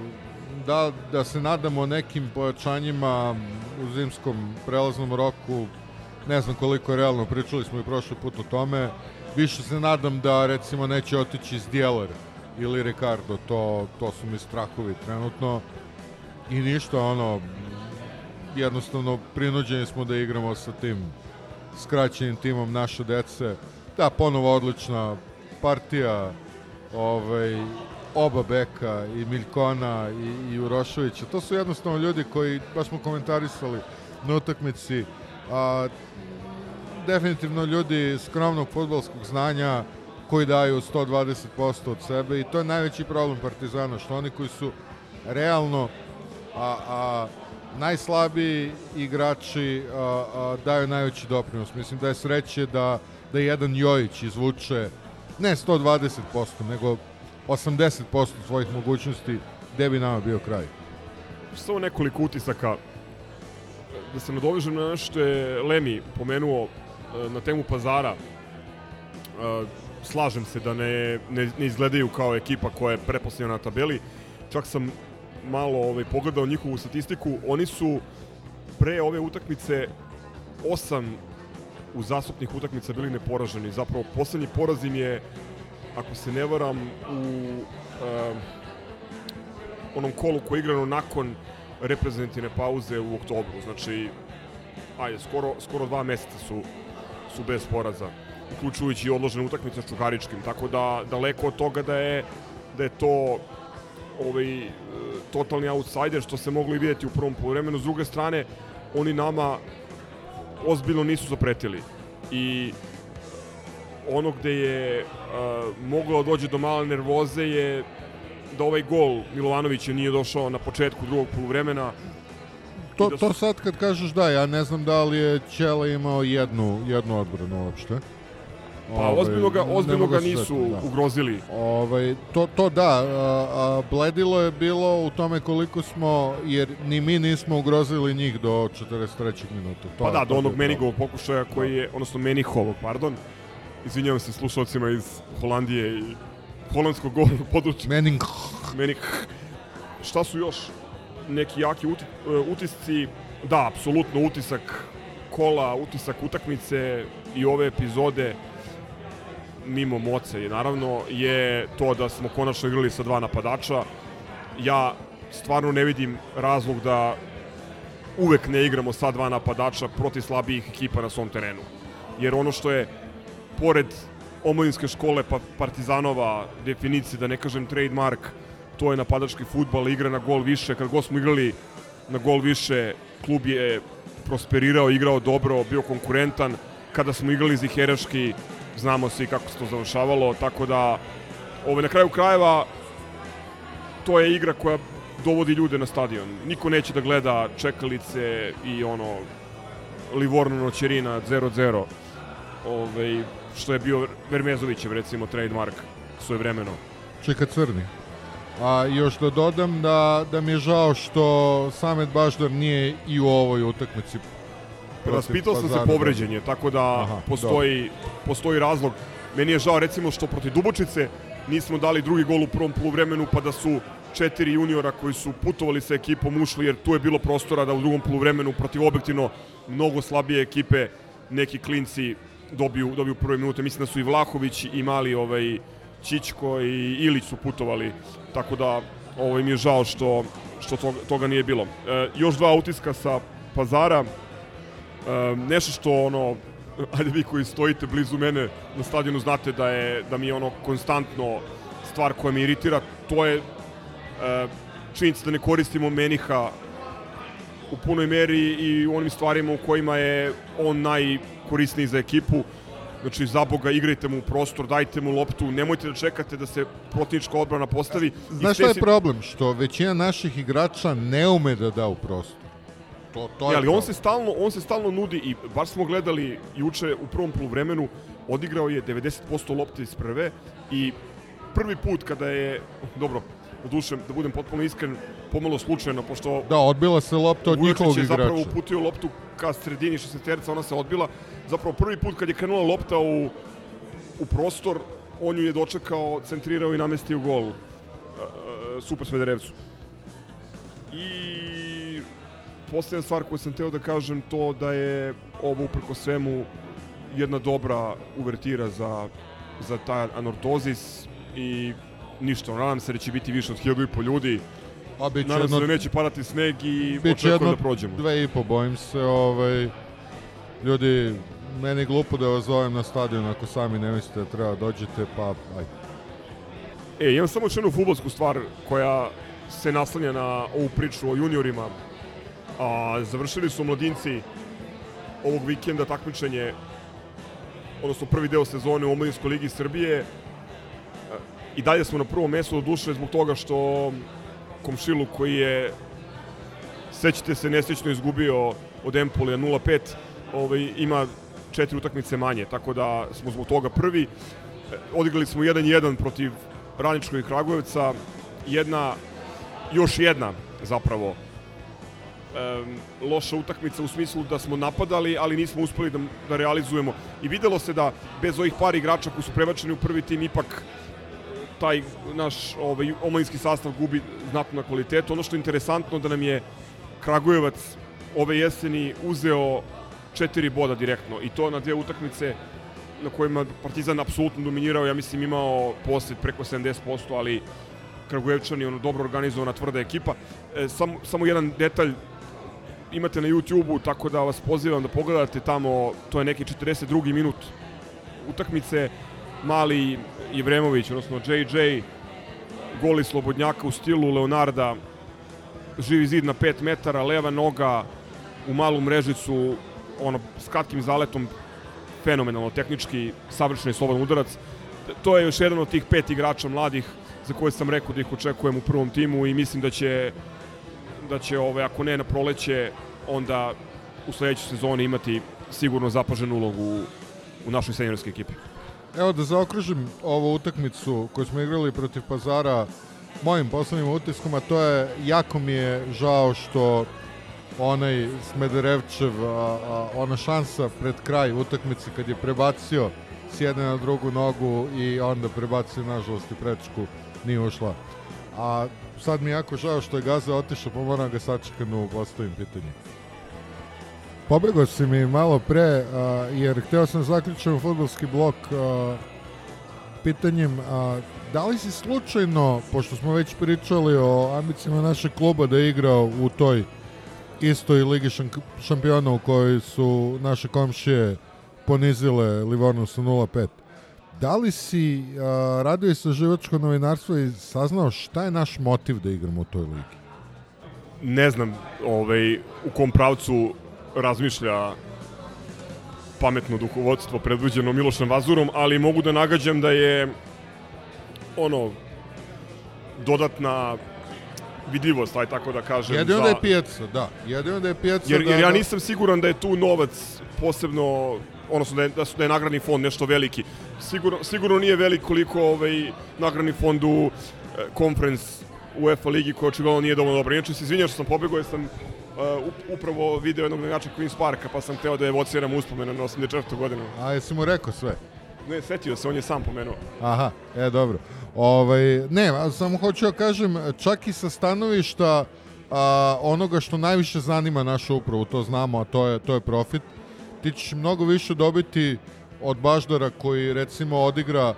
da, da se nadamo nekim pojačanjima u zimskom prelaznom roku, ne znam koliko je realno, pričali smo i prošli put o tome, više se nadam da recimo neće otići Zdjeler ili Ricardo, to, to su mi strahovi trenutno i ništa, ono, jednostavno prinuđeni smo da igramo sa tim skraćenim timom naše dece. Da, ponovo odlična partija ovaj, oba beka i Miljkona i, i Urošovića. To su jednostavno ljudi koji, baš smo komentarisali na utakmici, a, definitivno ljudi skromnog futbolskog znanja koji daju 120% od sebe i to je najveći problem Partizana, što oni koji su realno a, a najslabiji igrači a, a, daju najveći doprinos. Mislim da je sreće da, da jedan Jojić izvuče ne 120%, nego 80% svojih mogućnosti gde bi nama bio kraj. Samo nekoliko utisaka da se nadovežem na nešto što je Lemi pomenuo na temu pazara. E, Slažem se da ne, ne, ne izgledaju kao ekipa koja je preposljedna na tabeli. Čak sam malo ovaj, pogledao njihovu statistiku. Oni su pre ove utakmice osam uzastopnih utakmica bili neporaženi. Zapravo, poslednji poraz im je, ako se ne varam, u e, onom kolu koje je igrano nakon reprezentativne pauze u oktobru. Znači, ajde, skoro, skoro dva meseca su, su bez poraza, uključujući i odložene utakmice s Čukaričkim. Tako da, daleko od toga da je, da je to ovaj, e, totalni outsider, što se moglo i vidjeti u prvom poluvremenu. S druge strane, oni nama ozbiljno nisu zapretili. I ono gde je uh, moglo da dođe do male nervoze je da ovaj gol Milovanovića nije došao na početku drugog poluvremena. To, da to sad kad kažeš da, ja ne znam da li je Ćela imao jednu, jednu odbranu uopšte. Pa Ovaj, ozbiljno ga, ozbiljno ga nisu setiti, da. ugrozili. Ovaj, to, to da, a, a, bledilo je bilo u tome koliko smo, jer ni mi nismo ugrozili njih do 43. minuta. To, Pa da, do onog. Menigovog pokušaja koji je, odnosno Menihovog, pardon. Izvinjavam se slušalcima iz Holandije i holandskog govornog područja. Mening. Menik. Šta su još neki jaki uti, e, utisci? Da, apsolutno utisak kola, utisak utakmice i ove epizode mimo moce i naravno je to da smo konačno igrali sa dva napadača. Ja stvarno ne vidim razlog da uvek ne igramo sa dva napadača protiv slabijih ekipa na svom terenu. Jer ono što je pored omladinske škole pa Partizanova definicije, da ne kažem trademark, to je napadački futbal, igra na gol više. Kad god smo igrali na gol više, klub je prosperirao, igrao dobro, bio konkurentan. Kada smo igrali ziheraški, znamo svi kako se to završavalo, tako da ovaj, na kraju krajeva to je igra koja dovodi ljude na stadion. Niko neće da gleda čekalice i ono Livorno Noćerina 0-0 ovaj, što je bio Vermezovićev recimo trademark svoje vremeno. Čeka crni. A još da dodam da, da mi je žao što Samet Baždar nije i u ovoj utakmici Raspitao sam se Pazara. povređen je, tako da Aha, postoji, postoji razlog. Meni je žao recimo što protiv Dubočice nismo dali drugi gol u prvom poluvremenu pa da su četiri juniora koji su putovali sa ekipom ušli jer tu je bilo prostora da u drugom poluvremenu protiv objektivno mnogo slabije ekipe neki klinci dobiju, dobiju prve minute. Mislim da su i Vlahović i mali ovaj, Čičko i Ilić su putovali, tako da ovaj, mi je žao što, što toga, toga nije bilo. E, još dva utiska sa pazara, e, nešto što ono, ajde vi koji stojite blizu mene na stadionu znate da je da mi je ono konstantno stvar koja me iritira, to je e, činjenica da ne koristimo Meniha u punoj meri i u onim stvarima u kojima je on najkorisniji za ekipu. Znači, za Boga, igrajte mu prostor, dajte mu loptu, nemojte da čekate da se protivnička odbrana postavi. Znaš šta je problem? Što većina naših igrača ne ume da da u prostor. To, to je Ja, ali on problem. se stalno on se stalno nudi i baš smo gledali juče u prvom poluvremenu odigrao je 90% lopte iz prve i prvi put kada je dobro Doduše, da budem potpuno iskren, pomalo slučajno, pošto Da, odbila se lopta od Vujočić njihovog je igrača. zapravo uputio loptu ka sredini šesteterca, ona se odbila. Zapravo prvi put kad je krenula lopta u, u prostor, on ju je dočekao, centrirao i namestio gol. E, super Smederevcu. I posljedna stvar koju sam teo da kažem to da je ovo uprko svemu jedna dobra uvertira za, za taj anortozis i ništa, nadam se da će biti više od hiljadu i po ljudi. A bit će Nadam se jedno- da neće padati sneg i Biće očekujem jedno da prođemo. dve i po, bojim se. Ovaj, ljudi, meni je glupo da vas zovem na stadion ako sami ne mislite da treba da dođete, pa ajde. E, imam samo još jednu futbolsku stvar koja se naslanja na ovu priču o juniorima. A, završili su mladinci ovog vikenda takmičenje, odnosno prvi deo sezone u Omladinskoj ligi Srbije. I dalje smo na prvom mestu do duše zbog toga što komšilu koji je sećate se nesrećno izgubio od Empolija 0-5 ovaj, ima četiri utakmice manje, tako da smo zbog toga prvi. Odigrali smo 1-1 protiv Radničkog i Kragujevca, jedna, još jedna zapravo um, loša utakmica u smislu da smo napadali, ali nismo uspeli da, da realizujemo. I videlo se da bez ovih par igrača koji su prebačeni u prvi tim ipak taj naš ovaj, omladinski sastav gubi znatno na kvalitetu. Ono što je interesantno da nam je Kragujevac ove jeseni uzeo četiri boda direktno i to na dve utakmice na kojima Partizan apsolutno dominirao, ja mislim imao posjed preko 70%, ali Kragujevčani ono dobro organizovana tvrda ekipa. E, samo, samo jedan detalj imate na YouTube-u, tako da vas pozivam da pogledate tamo, to je neki 42. minut utakmice, mali Jevremović, odnosno JJ, goli Slobodnjaka u stilu Leonarda, živi zid na 5 metara, leva noga u malu mrežicu, ono, s kratkim zaletom, fenomenalno tehnički, savršen i slobodan udarac. To je još jedan od tih pet igrača mladih za koje sam rekao da ih očekujem u prvom timu i mislim da će da će ovaj ako ne na proleće onda u sledećoj sezoni imati sigurno zapaženu ulogu u našoj seniorskoj ekipi. Evo da zaokružim ovu utakmicu koju smo igrali protiv Pazara mojim poslovnim utiskom, a to je jako mi je žao što onaj Smederevčev, a, a, ona šansa pred kraj utakmice kad je prebacio s jedne na drugu nogu i onda prebacio nažalost i prečku nije ušla. A sad mi je jako žao što je Gaza otišao, pa moram ga sačekam da mu postavim pitanje. Pobegao si mi malo pre, a, jer hteo sam zaključiti futbolski blok a, pitanjem a, da li si slučajno, pošto smo već pričali o ambicijama našeg kluba da igra u toj istoj ligi šampiona u kojoj su naše komšije ponizile Livorno sa 0-5. Da li si a, radio istraživačko novinarstvo i saznao šta je naš motiv da igramo u toj ligi? Ne znam ovaj, u kom pravcu razmišlja pametno duhovodstvo predvođeno Milošem Vazurom, ali mogu da nagađam da je ono dodatna vidljivost, aj tako da kažem. Jedino za- da je pijaca, da. Jedino da je pijaca Jer, da... jer ja da- nisam siguran da je tu novac posebno odnosno da je, da, su, da je nagradni fond nešto veliki. Sigurno, sigurno nije velik koliko ovaj nagradni fond u e, conference UEFA ligi koja očigledno nije dovoljno dobra. Inače se izvinjam što sam pobegao jer sam upravo video jednog navijača Queen's Parka pa sam hteo da evociram uspomenu na 84. godinu. A jesi mu rekao sve? Ne, setio se, on je sam pomenuo. Aha, e, dobro. Ovaj, ne, samo hoću da kažem, čak i sa stanovišta a, onoga što najviše zanima našu upravu, to znamo, a to je, to je profit, ti ćeš mnogo više dobiti od Baždara koji recimo odigra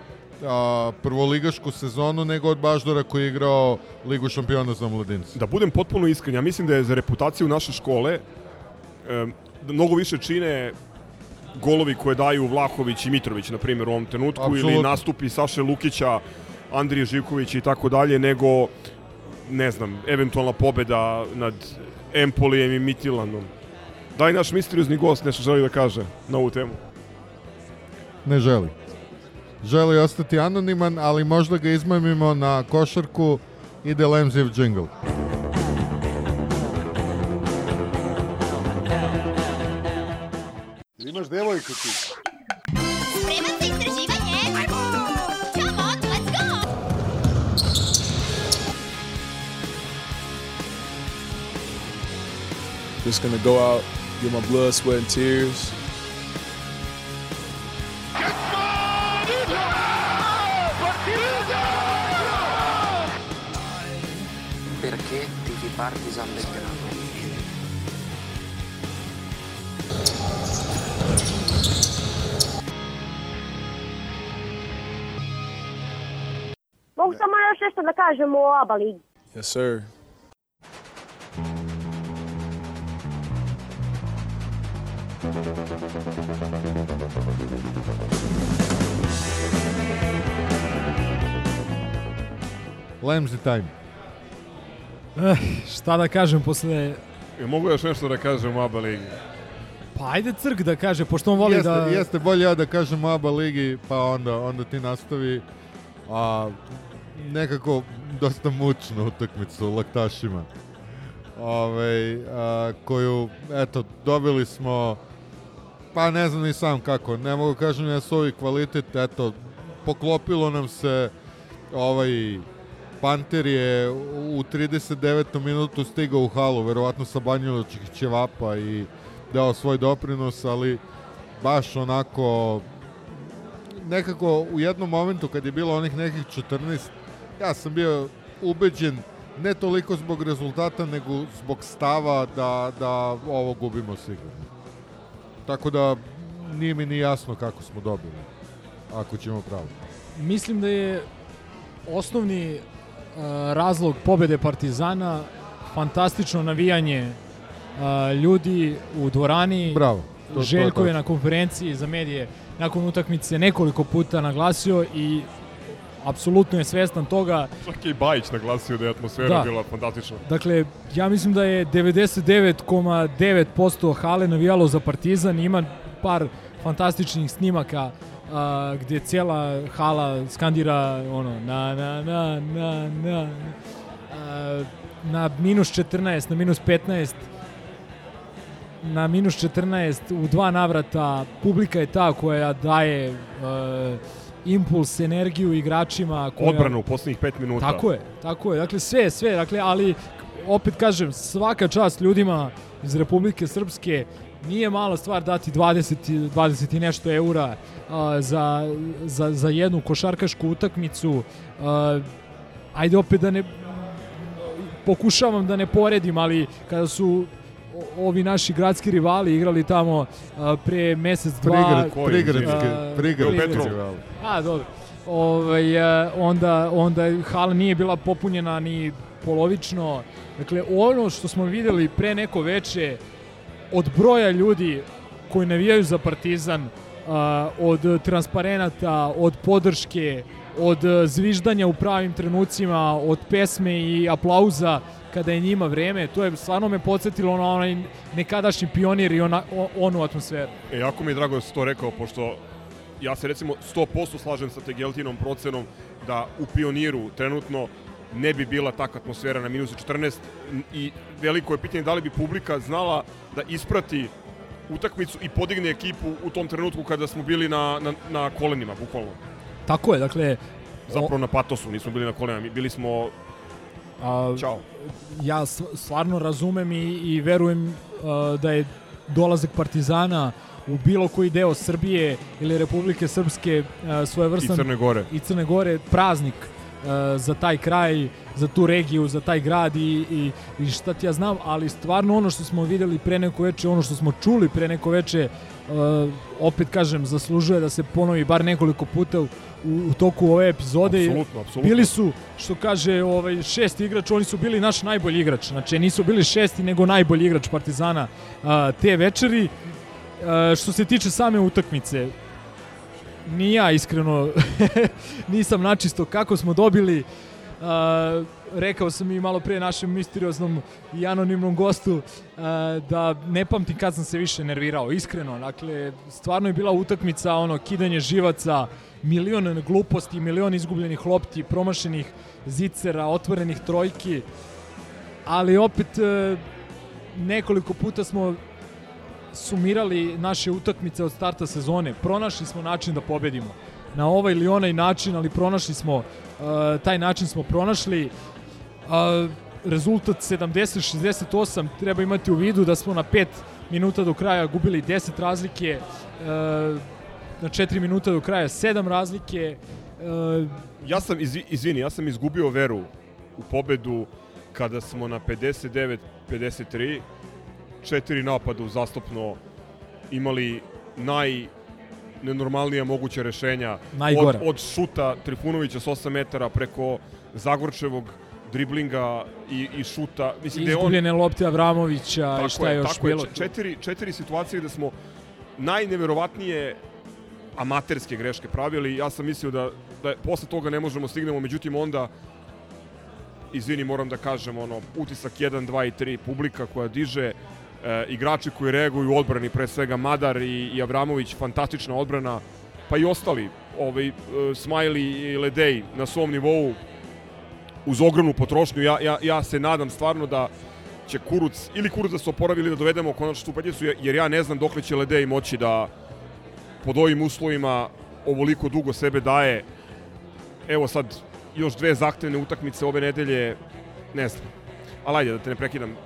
a, prvoligašku sezonu nego od Baždara koji je igrao Ligu šampiona za mladince. Da budem potpuno iskren, ja mislim da je za reputaciju naše škole e, mnogo više čine golovi koje daju Vlahović i Mitrović, na primjer, u ovom trenutku, Apsolutno. ili nastupi Saše Lukića, Andrije Živkovića i tako dalje, nego, ne znam, eventualna pobeda nad Empolijem i Mitilanom. Da li naš misteriozni gost nešto želi da kaže na ovu temu? Ne želi. Želi ostati anoniman, ali možda ga izmamimo na košarku ide Lemziv džingl. Imaš devojku ti. Spreman za istraživanje? Come on, let's go! Just gonna go out, get my blood, sweat, and tears. Partizan Belgrado? Mogu samo još nešto da kažem o ABA ligi. Yes, sir. Lemzi time. Eh, šta da kažem posle... Ja mogu još nešto da kažem o ABA ligi? Pa ajde Crk da kaže, pošto on voli jeste, da... Jeste bolje ja da kažem o ABA ligi, pa onda, onda ti nastavi a, nekako dosta mučnu utakmicu u Laktašima. Ove, a, koju, eto, dobili smo pa ne znam ni sam kako, ne mogu kažem da su ovi kvalitet, eto, poklopilo nam se ovaj Panter je u 39. minutu stigao u halu, verovatno sa Banjuločih ćevapa i dao svoj doprinos, ali baš onako nekako u jednom momentu kad je bilo onih nekih 14, ja sam bio ubeđen ne toliko zbog rezultata, nego zbog stava da, da ovo gubimo sigurno. Tako da nije mi ni jasno kako smo dobili, ako ćemo pravo. Mislim da je osnovni razlog pobede Partizana fantastično navijanje uh, ljudi u dvorani. Bravo. To- to je Željko je na konferenciji za medije nakon utakmice nekoliko puta naglasio i apsolutno je svestan toga. Čak je i Bajić naglasio da je atmosfera Da. bila fantastična. Dakle, ja mislim da je 99,9% hale navijalo za Partizan. Ima par fantastičnih snimaka a, gdje cijela hala skandira ono na na na na na a, na minus 14, na minus 15 na minus 14 u dva navrata publika je ta koja daje uh, impuls, energiju igračima koja... Odbrana u poslednjih pet minuta. Tako je, tako je. Dakle, sve, sve. Dakle, ali, opet kažem, svaka čast ljudima iz Republike Srpske nije mala stvar dati 20, i- 20 i nešto eura a, za, za, za jednu košarkašku utakmicu. A, ajde opet da ne pokušavam da ne poredim, ali kada su ovi naši gradski rivali igrali tamo a, pre mesec, dva... Prigrad- prigradske- a, prigradske. A, dobro. Ovaj, a, onda, onda hala nije bila popunjena ni polovično. Dakle, ono što smo videli pre neko veče od broja ljudi koji navijaju za Partizan, od transparenata, od podrške, od a, zviždanja u pravim trenucima, od pesme i aplauza kada je njima vreme, to je stvarno me podsjetilo na onaj nekadašnji pionir i ona, onu atmosferu. E, jako mi je drago da si to rekao, pošto ja se recimo 100% slažem sa Tegeltinom procenom da u Pioniru trenutno ne bi bila takva atmosfera na minusu 14 i veliko je pitanje da li bi publika znala da isprati utakmicu i podigne ekipu u tom trenutku kada smo bili na, na, na kolenima, bukvalno. Tako je, dakle... Zapravo na patosu, nismo bili na kolenima, mi bili smo... A, Ćao. Ja stvarno razumem i, i verujem a, da je dolazak Partizana u bilo koji deo Srbije ili Republike Srpske e, svojevrstan I Crne Gore. i Crne Gore praznik za taj kraj, za tu regiju, za taj grad i, i, i šta ti ja znam, ali stvarno ono što smo videli pre neko veče, ono što smo čuli pre neko veče, e, opet kažem, zaslužuje da se ponovi bar nekoliko puta u, u toku ove epizode. Apsolutno, apsolutno. Bili su, što kaže ovaj, šesti igrač, oni su bili naš najbolji igrač. Znači nisu bili šesti, nego najbolji igrač Partizana a, te večeri. A, što se tiče same utakmice, ni ja iskreno nisam načisto kako smo dobili a, rekao sam i malo pre našem misterioznom i anonimnom gostu a, da ne pamtim kad sam se više nervirao, iskreno. Dakle, stvarno je bila utakmica, ono, kidanje živaca, milion gluposti, milion izgubljenih lopti, promašenih zicera, otvorenih trojki, ali opet e, nekoliko puta smo sumirali naše utakmice od starta sezone. Pronašli smo način da pobedimo. Na ovaj ili onaj način, ali pronašli smo, uh, taj način smo pronašli. Uh, rezultat 70-68 treba imati u vidu da smo na 5 minuta do kraja gubili 10 razlike, uh, na 4 minuta do kraja 7 razlike. Ja sam, izvi- izvini, ja sam izgubio veru u pobedu kada smo na 59-53 četiri napada uzastopno imali naj nenormalnija moguća rešenja od, Najgora. od šuta Trifunovića s 8 metara preko Zagorčevog driblinga i, i šuta. Mislim da je on izgubljene lopte Avramovića i šta je još tako bilo. Je, četiri, četiri situacije gde smo najneverovatnije amaterske greške pravili. Ja sam mislio da, da posle toga ne možemo stignemo, međutim onda izvini, moram da kažem, ono, utisak 1, 2 i 3, publika koja diže, e, igrači koji reaguju u odbrani, pre svega Madar i, i Avramović, fantastična odbrana, pa i ostali, ovaj, e, Smiley i Ledej na svom nivou, uz ogromnu potrošnju, ja, ja, ja se nadam stvarno da će Kuruc, ili Kuruc da se oporavi ili da dovedemo konačno tu jer ja ne znam dokle će Ledej moći da pod ovim uslovima ovoliko dugo sebe daje. Evo sad još dve zahtevne utakmice ove nedelje, ne znam. Ali ajde, da te ne prekidam.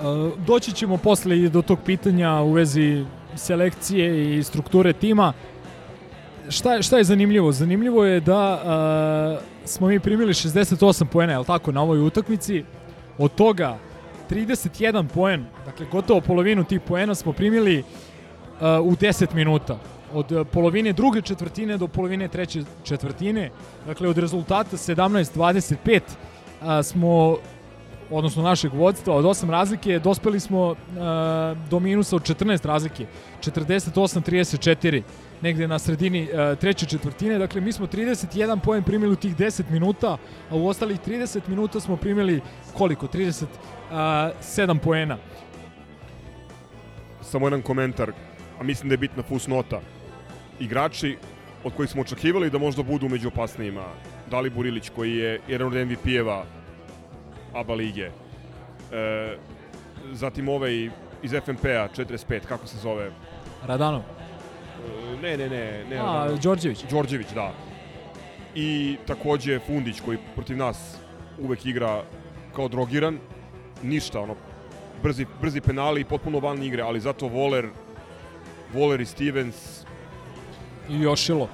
Uh, doći ćemo posle i do tog pitanja u vezi selekcije i strukture tima. Šta, šta je zanimljivo? Zanimljivo je da uh, smo mi primili 68 poena, je tako, na ovoj utakmici. Od toga 31 poen, dakle gotovo polovinu tih poena smo primili uh, u 10 minuta. Od polovine druge četvrtine do polovine treće četvrtine, dakle od rezultata 17-25 uh, smo odnosno našeg vodstva od 8 razlike, dospeli smo uh, do minusa od 14 razlike, 48-34, negde na sredini uh, treće četvrtine, dakle mi smo 31 poen primili u tih 10 minuta, a u ostalih 30 minuta smo primili koliko? 37 poena. Samo jedan komentar, a mislim da je bitna fusnota. Igrači od kojih smo očekivali da možda budu među opasnijima, Dalibor Ilić koji je jedan od MVP-eva ABA lige, e, zatim ovaj iz FNP-a 45, kako se zove? Radanov. E, ne, ne, ne. ne A, Radanov. Đorđević. Đorđević, da. I takođe Fundić koji protiv nas uvek igra kao drogiran. Ništa, ono, brzi, brzi penali i potpuno van igre, ali zato Voler, Voler i Stevens I Jošilo.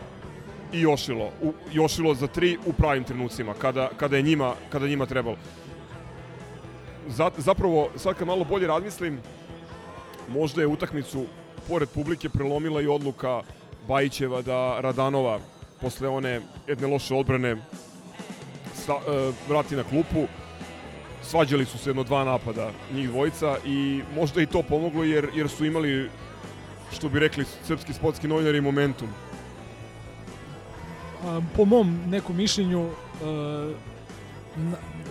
i Jošilo. U, Jošilo za tri u pravim trenucima, kada, kada, je njima, kada njima trebalo. Za, zapravo, sad kad malo bolje razmislim, možda je utakmicu pored publike prelomila i odluka Bajićeva da Radanova posle one jedne loše odbrane sa, e, vrati na klupu. Svađali su se jedno dva napada njih dvojica i možda i to pomoglo jer, jer su imali što bi rekli srpski sportski novinari momentum. A, po mom nekom mišljenju e,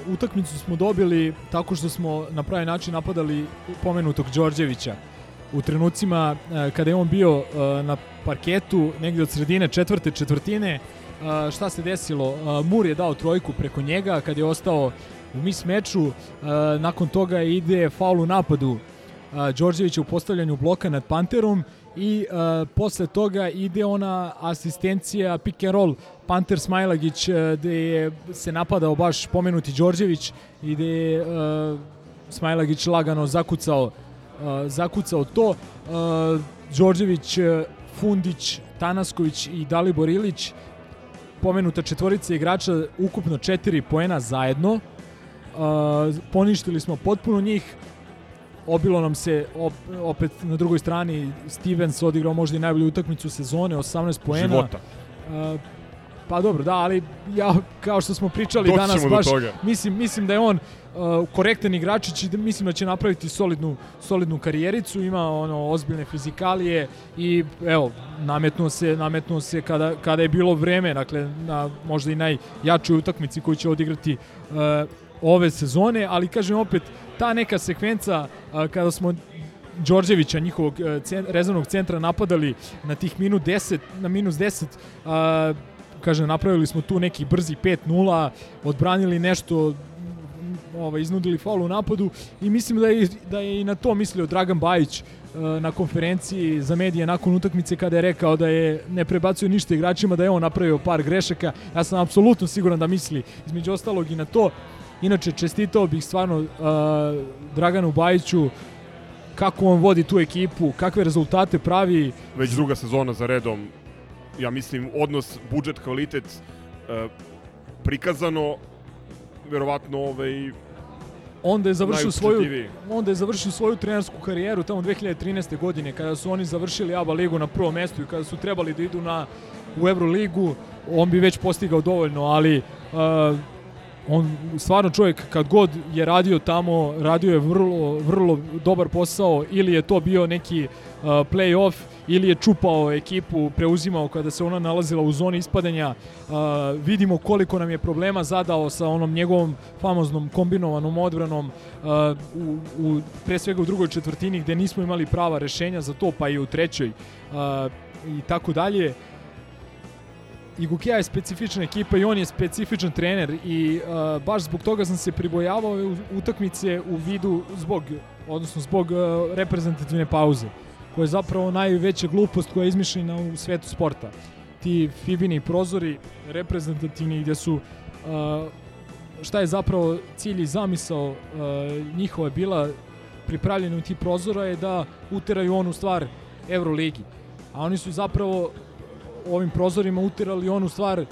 utakmicu smo dobili tako što smo na pravi način napadali pomenutog Đorđevića. U trenucima e, kada je on bio e, na parketu negde od sredine četvrte četvrtine e, šta se desilo? Mur je dao trojku preko njega kad je ostao u mis meču nakon toga ide faul u napadu. Đorđevića u postavljanju bloka nad Panterom i a, posle toga ide ona asistencija pick and roll Panter Smajlagić a, gde je se napadao baš pomenuti Đorđević i gde je a, Smajlagić lagano zakucao a, zakucao to. A, Đorđević, Fundić, Tanasković i Dalibor Ilić, pomenuta četvorica igrača, ukupno četiri poena zajedno. Uh, poništili smo potpuno njih, obilo nam se op, opet na drugoj strani Stevens odigrao možda i najbolju utakmicu sezone 18 poena Života. Uh, pa dobro da ali ja kao što smo pričali Doći danas ćemo do baš toga. mislim mislim da je on uh, korektan igračić i da mislim da će napraviti solidnu solidnu karijericu ima ono ozbiljne fizikalije i evo nametnuo se nametnuo se kada kada je bilo vreme dakle na možda i najjačoj utakmici koju će odigrati uh, ove sezone ali kažem opet ta neka sekvenca kada smo Đorđevića, njihovog e, cen, rezervnog centra napadali na tih minut 10, na minus 10, a, kažem, napravili smo tu neki brzi 5-0, odbranili nešto, ovaj, iznudili faul u napadu i mislim da je, da je i na to mislio Dragan Bajić e, na konferenciji za medije nakon utakmice kada je rekao da je ne prebacio ništa igračima, da je on napravio par grešaka. Ja sam apsolutno siguran da misli između ostalog i na to. Inače, čestitao bih stvarno uh, Draganu Bajiću kako on vodi tu ekipu, kakve rezultate pravi. Već druga sezona za redom, ja mislim, odnos budžet kvalitet e, prikazano verovatno ovaj onda je završio svoju onda je završio svoju trenersku karijeru tamo 2013. godine kada su oni završili ABA ligu na prvom mestu i kada su trebali da idu na u Euroligu, on bi već postigao dovoljno, ali uh, on stvarno čovjek kad god je radio tamo, radio je vrlo, vrlo dobar posao ili je to bio neki uh, play-off ili je čupao ekipu, preuzimao kada se ona nalazila u zoni ispadanja. Uh, vidimo koliko nam je problema zadao sa onom njegovom famoznom kombinovanom odbranom uh, u, u, pre svega u drugoj četvrtini gde nismo imali prava rešenja za to, pa i u trećoj uh, i tako dalje. Igukea je specifična ekipa i on je specifičan trener i uh, baš zbog toga sam se pribojavao utakmice u vidu zbog odnosno zbog uh, reprezentativne pauze koja je zapravo najveća glupost koja je izmišljena u svetu sporta. Ti Fibini prozori reprezentativni gde su uh, šta je zapravo cilj i zamisao uh, njihova je bila pripravljena u ti prozora je da uteraju onu stvar Euroligi. A oni su zapravo ovim prozorima uterali onu stvar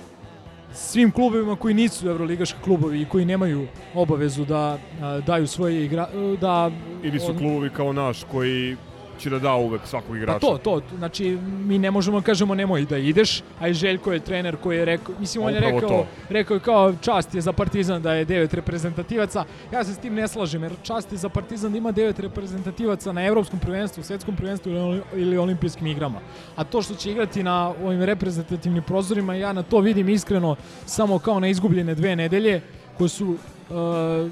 svim klubovima koji nisu evroligaški klubovi i koji nemaju obavezu da a, daju svoje igra da ili su on- klubovi kao naš koji će da da uvek svakog igrača. Pa to, to, znači mi ne možemo kažemo nemoj da ideš, a i Željko je trener koji je rekao, mislim on je Upravo rekao, to. rekao je kao čast je za Partizan da je devet reprezentativaca. Ja se s tim ne slažem jer čast je za Partizan da ima devet reprezentativaca na evropskom prvenstvu, svetskom prvenstvu ili olimpijskim igrama. A to što će igrati na ovim reprezentativnim prozorima, ja na to vidim iskreno samo kao na izgubljene dve nedelje koje su uh,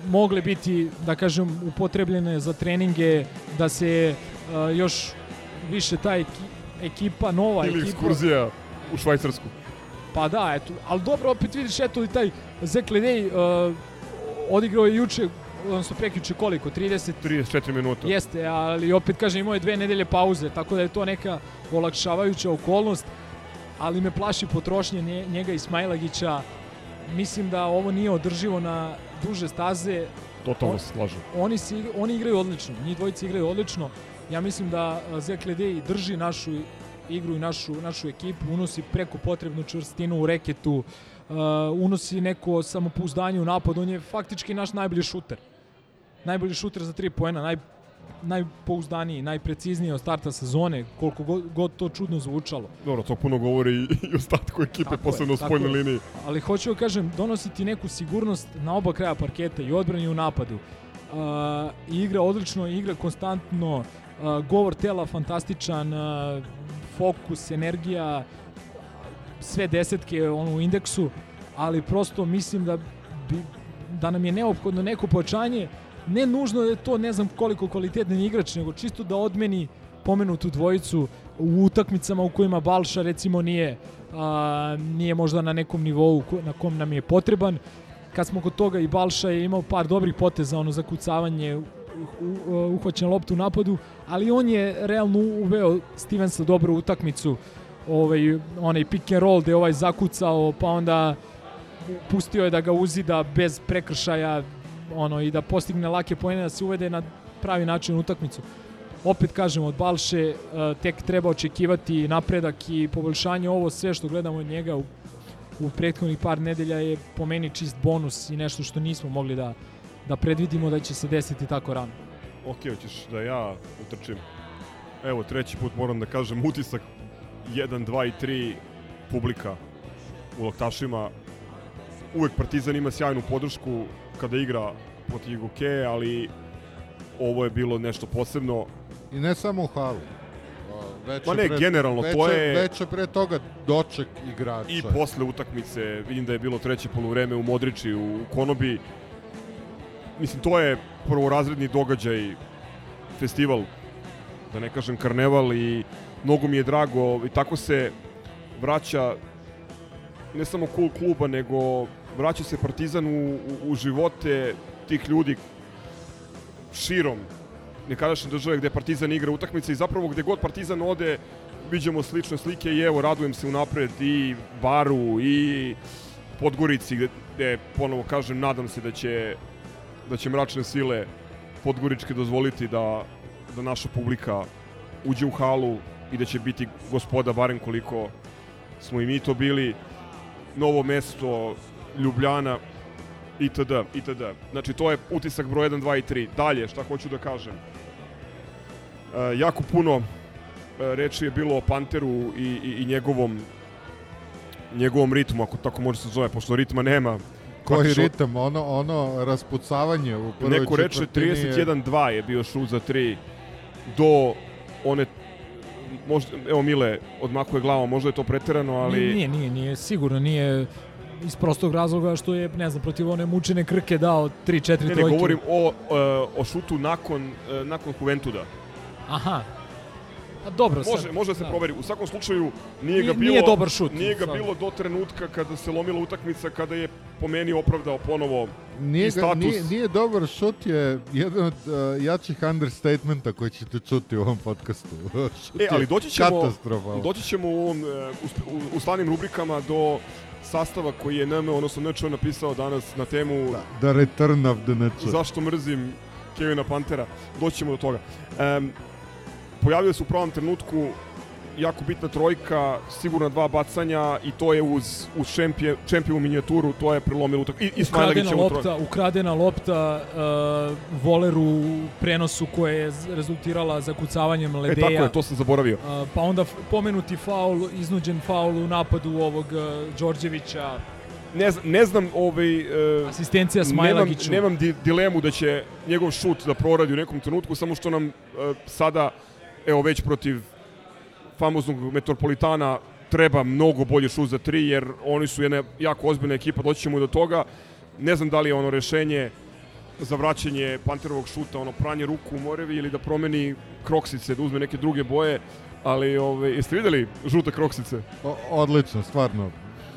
mogle biti, da kažem, upotrebljene za treninge, da se uh, još više ta eki, ekipa, nova Ili ekipa... ekskurzija u Švajcarsku. Pa da, eto, ali dobro, opet vidiš, eto i taj Zek Ledej uh, odigrao je juče, odnosno prekjuče koliko, 30 34 minuta. Jeste, ali opet kažem imao je dve nedelje pauze, tako da je to neka olakšavajuća okolnost, ali me plaši potrošnje nje- njega i Smajlagića. Mislim da ovo nije održivo na duže staze. Totalno se slažem. Oni, igra- oni igraju odlično, njih dvojica igraju odlično. Ja mislim da a, Zek Ledej drži našu igru i našu, našu ekipu, unosi preko potrebnu čvrstinu u reketu, uh, unosi neko samopouzdanje u napad, on je faktički naš najbolji šuter. Najbolji šuter za tri poena, naj, najpouzdaniji, najprecizniji od starta sezone, koliko god, god to čudno zvučalo. Dobro, to puno govori i, i ostatku ekipe, Tako posebno u spoljnoj liniji. Ali hoću da kažem, donositi neku sigurnost na oba kraja parketa i odbrani i u napadu. Uh, igra odlično, igra konstantno, govor tela fantastičan, fokus, energija, sve desetke ono, u indeksu, ali prosto mislim da bi, da nam je neophodno neko pojačanje, ne nužno da je to ne znam koliko kvalitetan igrač, nego čisto da odmeni pomenutu dvojicu u utakmicama u kojima Balša recimo nije a, nije možda na nekom nivou na kom nam je potreban. Kad smo kod toga i Balša je imao par dobrih poteza, ono zakucavanje, uhvaćen loptu u napadu, ali on je realno uveo Stevensa dobro u utakmicu. Ovaj, onaj pick and roll gde ovaj zakucao, pa onda pustio je da ga uzida bez prekršaja ono i da postigne lake poene da se uvede na pravi način u utakmicu. opet kažem, od Balše e, tek treba očekivati napredak i poboljšanje. Ovo sve što gledamo od njega u, u prethodnih par nedelja je po meni čist bonus i nešto što nismo mogli da, da predvidimo da će se desiti tako rano. Ok, hoćeš da ja utrčim. Evo, treći put moram da kažem utisak 1, 2 i 3 publika u Loktašima. Uvek Partizan ima sjajnu podršku kada igra protiv Goke, ali ovo je bilo nešto posebno. I ne samo u halu. Već Ma ne, pre- generalno, već to je- je pre toga doček igrača. I posle utakmice, vidim da je bilo treće poluvreme u Modriči, u Konobi. Mislim, to je prvorazredni događaj, festival, da ne kažem karneval i mnogo mi je drago i tako se vraća ne samo cool kluba, nego vraća se Partizan u, u, u živote tih ljudi širom nekadašnje države gde Partizan igra utakmice i zapravo gde god Partizan ode viđamo slične slike i evo radujem se unapred i Baru i Podgorici gde, gde ponovo kažem nadam se da će da će mračne sile Podgoričke dozvoliti da, da naša publika uđe u halu i da će biti gospoda barem koliko smo i mi to bili novo mesto Ljubljana itd. itd. Znači to je utisak broj 1, 2 i 3. Dalje, šta hoću da kažem. E, jako puno e, reči je bilo o Panteru i, i, i njegovom njegovom ritmu, ako tako može se zove, pošto ritma nema. Koji Praktično- ritam, ono, ono raspucavanje u prvoj Neko reče četvrtini je- 31-2 je bio šut za 3 do one možda, evo Mile odmakuje glavom, možda je to preterano, ali Nije, nije, nije, nije, sigurno nije iz prostog razloga što je, ne znam, protiv one mučene krke dao 3-4 ne, ne, trojke. govorim o, e, o šutu nakon, e, nakon Juventuda. Aha. A dobro, sad, Može, može da se da. proveri. U svakom slučaju nije, ga bilo nije dobar šut, Nije ga bilo do trenutka kada se lomila utakmica, kada je po meni opravdao ponovo Nije, i ga, status. nije, nije dobar šut je jedan od uh, jačih understatementa koji ćete čuti u ovom podcastu. E, ali doći ćemo, doći ćemo u, ovom, e, u, u, slavnim rubrikama do sastava koji je NM, odnosno NČ napisao danas na temu The return of the Nacho. zašto mrzim Kevina Pantera. Doći ćemo do toga. Um, pojavio se u pravom trenutku jako bitna trojka, sigurna dva bacanja i to je uz, uz šempije, šempiju minijaturu, to je prelomilo utak. I, i ukradena lopta, ukradena lopta uh, voleru prenosu koja je rezultirala zakucavanjem E, Ledeja. tako je, to sam zaboravio. Uh, pa onda pomenuti faul, iznuđen faul u napadu ovog uh, Đorđevića. Ne, zna- ne znam, ovaj... Uh, Asistencija nemam, Smajlagiću. nemam di, dilemu da će njegov šut da proradi u nekom trenutku, samo što nam uh, sada, evo već protiv famoznog Metropolitana treba mnogo bolje šut za tri, jer oni su jedna jako ozbiljna ekipa, doći ćemo do toga. Ne znam da li je ono rešenje za vraćanje Panterovog šuta, ono pranje ruku u Morevi ili da promeni kroksice, da uzme neke druge boje, ali ove, jeste videli žute kroksice? O, odlično, stvarno.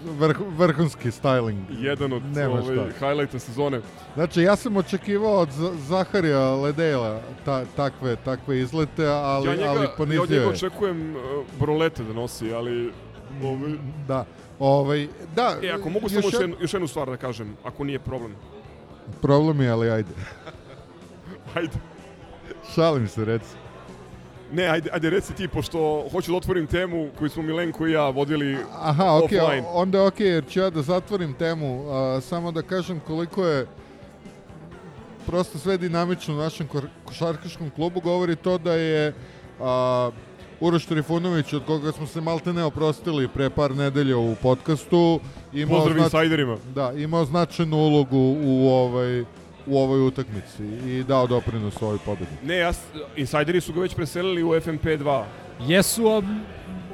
Vrh, vrhunski styling. Jedan od ovaj, highlighta sezone. Znači, ja sam očekivao od Zaharija Ledela ta, takve, takve izlete, ali, ja njega, ali ja od ponizio njega je. očekujem uh, brolete da nosi, ali... Ovaj, Da, ovaj, da. e, ako mogu samo još, jed- još jednu stvar da kažem, ako nije problem. Problem je, ali ajde. Ajde. Šalim se, reci. Ne, ajde, ajde reci ti, pošto hoću da otvorim temu koju smo Milenko i ja vodili Aha, ok, offline. onda je ok, jer ću ja da zatvorim temu, a, samo da kažem koliko je prosto sve dinamično u našem košarkaškom klubu, govori to da je a, Uroš Trifunović, od koga smo se malte ne oprostili pre par nedelja u podcastu, imao, Pozdrav insajderima. da, imao značajnu ulogu u ovaj u ovoj utakmici i dao doprinos ovoj pobedi. Ne, ja, insajderi su ga već preselili u FMP 2. Jesu, a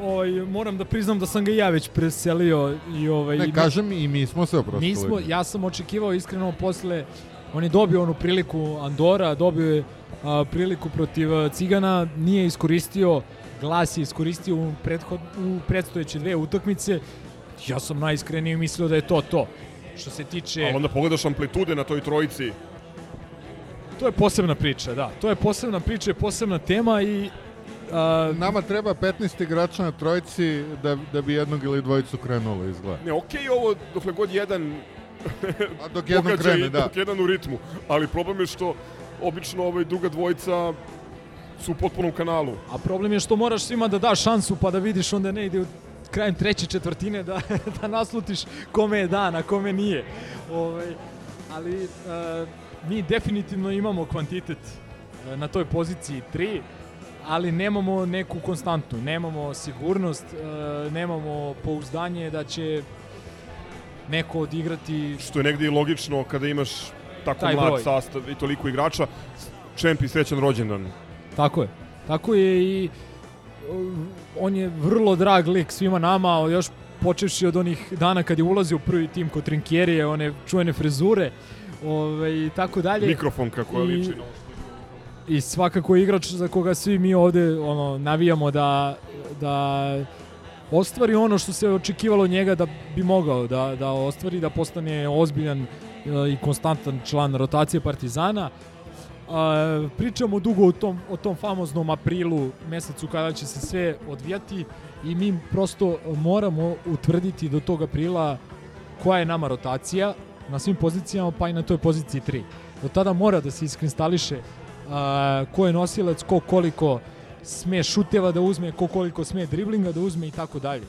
ovaj, moram da priznam da sam ga ja već preselio i ovaj Ne, kažem i mi smo se oprostili. Mi smo, ja sam očekivao iskreno posle, on je dobio onu priliku Andora, dobio je a, priliku protiv Cigana, nije iskoristio, glas je iskoristio u, prethod, u predstojeće dve utakmice. Ja sam najiskrenije mislio da je to to. Što se tiče... Ali onda pogledaš amplitude na toj trojici. To je posebna priča, da. To je posebna priča i posebna tema i a, Nama treba 15 igrača na trojici da, da bi jednog ili dvojicu krenulo izgleda. Ne, okej okay, ovo dokle god jedan A dok jedan krene, da. Dok jedan u ritmu. Ali problem je što obično ovaj druga dvojica su u potpunom kanalu. A problem je što moraš svima da daš šansu pa da vidiš onda ne ide u krajem treće četvrtine da, da naslutiš kome je dan, a kome nije. Ovaj, ali e, mi definitivno imamo kvantitet e, na toj poziciji 3, ali nemamo neku konstantnu, nemamo sigurnost, e, nemamo pouzdanje da će neko odigrati Što je negdje i logično kada imaš tako mlad broj. sastav i toliko igrača. Čemp i srećan rođendan. Tako je. Tako je i uh, on je vrlo drag lik svima nama, još počevši od onih dana kad je ulazio u prvi tim kod Trinkjerije, one čuvene frezure ove, i tako dalje. Mikrofon kako I- liči. I svakako je igrač za koga svi mi ovde ono, navijamo da, da ostvari ono što se očekivalo od njega da bi mogao da, da ostvari, da postane ozbiljan e, i konstantan član rotacije Partizana. A, pričamo dugo o tom, o tom famoznom aprilu, mesecu kada će se sve odvijati i mi prosto moramo utvrditi do tog aprila koja je nama rotacija na svim pozicijama, pa i na toj poziciji 3. Do tada mora da se iskristališe a, ko je nosilac, ko koliko sme šuteva da uzme, ko koliko sme driblinga da uzme i tako dalje.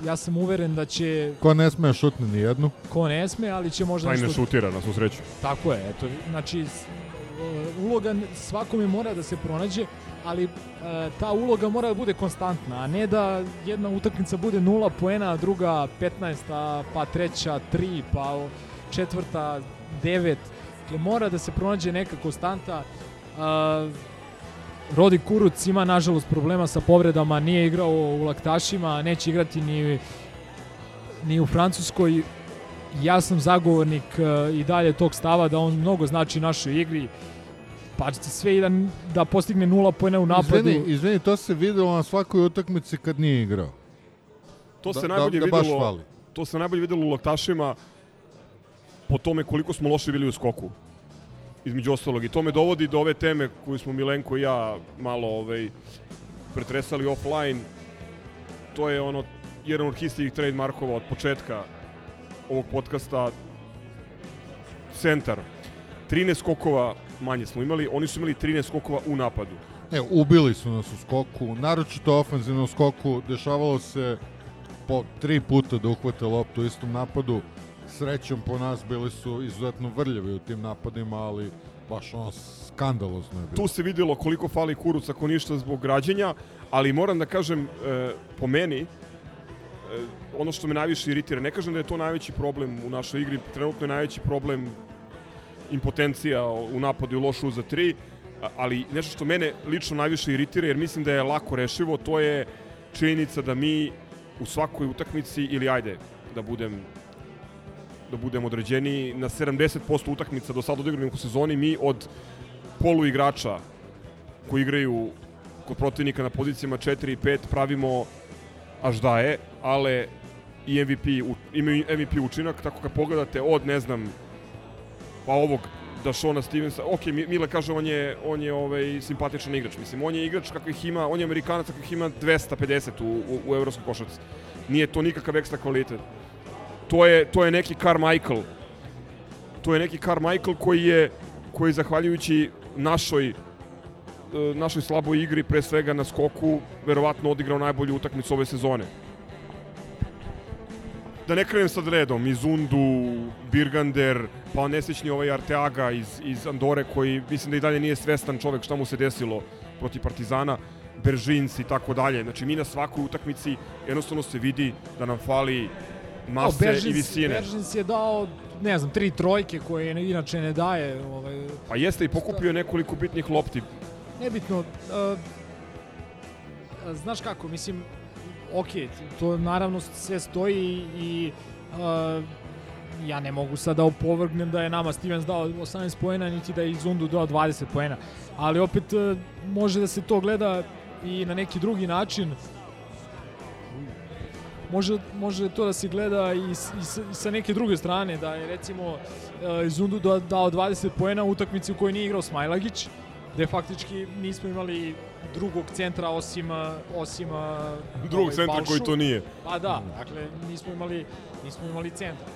A, Ja sam uveren da će Ko ne sme šutne ni jednu. ko ne sme, ali će možda Taj ne nešto- šutira, na svu sreću. Tako je, eto, znači uh, uloga svakome mora da se pronađe, ali uh, ta uloga mora da bude konstantna, a ne da jedna utakmica bude 0 poena, a druga 15, pa treća 3, pa četvrta 9. Dakle, mora da se pronađe neka konstanta. Uh, Rodi Kuruc ima nažalost problema sa povredama, nije igrao u laktašima, neće igrati ni, ni u Francuskoj. Ja sam zagovornik uh, i dalje tog stava da on mnogo znači našoj igri. Pa sve i da, da postigne nula pojena u napadu. Izvini, izvini, to se videlo na svakoj utakmici kad nije igrao. To Da- se da- najbolje da baš videlo. fali. To se najbolje videlo u laktašima po tome koliko smo loši bili u skoku. Između ostalog i to me dovodi do ove teme koju smo Milenko i ja malo ovaj pretresali offline. To je ono jedan od histijih trademarkova od početka ovog podcasta centar. 13 skokova manje smo imali, oni su imali 13 skokova u napadu. E, ubili su nas u skoku, naročito ofenzivnom skoku, dešavalo se po tri puta da uhvate loptu u istom napadu. Srećom po nas bili su izuzetno vrljavi u tim napadima, ali baš ono skandalozno je bilo. Tu se videlo koliko fali kuruc ako ništa zbog građenja, ali moram da kažem, e, po meni, e, ono što me najviše iritira, ne kažem da je to najveći problem u našoj igri, trenutno je najveći problem impotencija u napadu i loš uz za tri, ali nešto što mene lično najviše iritira, jer mislim da je lako rešivo, to je činjenica da mi u svakoj utakmici, ili ajde, da budem da budem određeni na 70% utakmica do sada odigranih u sezoni mi od polu igrača koji igraju kod protivnika na pozicijama 4 i 5 pravimo aždaje, ale i MVP, imaju MVP učinak, tako kad pogledate od, ne znam, pa ovog Dašona Stevensa, ok, Mi- Mile kaže on je, on je ovaj, simpatičan igrač, mislim, on je igrač kakvih ima, on je Amerikanac kakvih ima 250 u, u, u evropskoj košarci. Nije to nikakav ekstra kvalitet. To je, to je neki Carmichael. To je neki Carmichael koji je, koji zahvaljujući našoj e, našoj slaboj igri, pre svega na skoku, verovatno odigrao najbolju utakmicu ove sezone. Da ne krenem sad redom, Izundu, Birgander, pa nesrećni ovaj Arteaga iz, iz Andore, koji mislim da i dalje nije svestan čovek šta mu se desilo protiv Partizana, Beržins i tako dalje. Znači mi na svakoj utakmici jednostavno se vidi da nam fali mase O, Beržins, i visine. Beržins je dao, ne znam, tri trojke koje inače ne daje. Ovaj, Pa jeste i pokupio nekoliko bitnih lopti. nebitno. Uh, znaš kako, mislim, ok, to naravno sve stoji i uh, ja ne mogu sad da opovrgnem da je nama Stevens dao 18 poena, niti da je Izundu dao 20 poena. Ali opet uh, može da se to gleda i na neki drugi način. Može, može to da se gleda i, i, i sa neke druge strane, da je recimo uh, Izundu da- dao 20 poena u utakmici u kojoj nije igrao Smajlagić, gde faktički nismo imali drugog centra osim uh, osim uh, Drugog ovaj, centra Balšu. koji to nije. Pa da, dakle nismo imali nismo imali centra.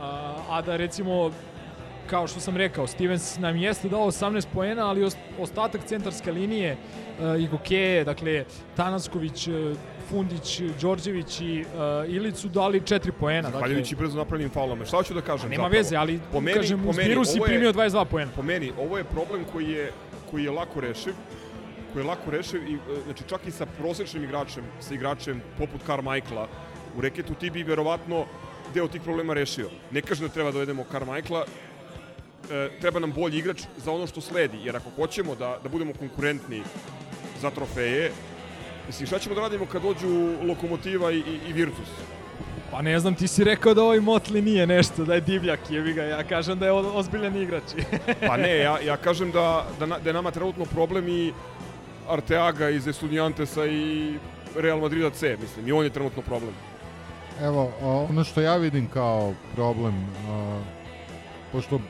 A, a da recimo kao što sam rekao, Stevens nam jeste dao 18 poena, ali os- ostatak centarske linije i Gokeje, dakle Tanasković, Fundić, Đorđević i uh, Ilić su dali 4 poena. Dakle, Zahvaljujući brzo napravljenim faulom. Šta hoću da kažem? nema zapravo? veze, ali kažem, u Zbiru si ovo je- primio 22 poena. Po meni, ovo je problem koji je, koji je lako rešiv, koji je lako rešiv i e, znači čak i sa prosečnim igračem, sa igračem poput Carmichaela u reketu ti bi verovatno deo tih problema rešio. Ne kažem da treba da dovedemo Carmichaela, e, treba nam bolji igrač za ono što sledi, jer ako hoćemo da, da budemo konkurentni za trofeje, mislim šta ćemo da radimo kad dođu Lokomotiva i, i, i Virtus? Pa ne znam, ti si rekao da ovaj Motli nije nešto, da je divljak, jebi ga, ja kažem da je ozbiljan igrač. Pa ne, ja, ja kažem da, da, na, da je nama trenutno problem i Arteaga iz Estudiantesa i Real Madrida C, mislim, i on je trenutno problem. Evo, ono što ja vidim kao problem, a, pošto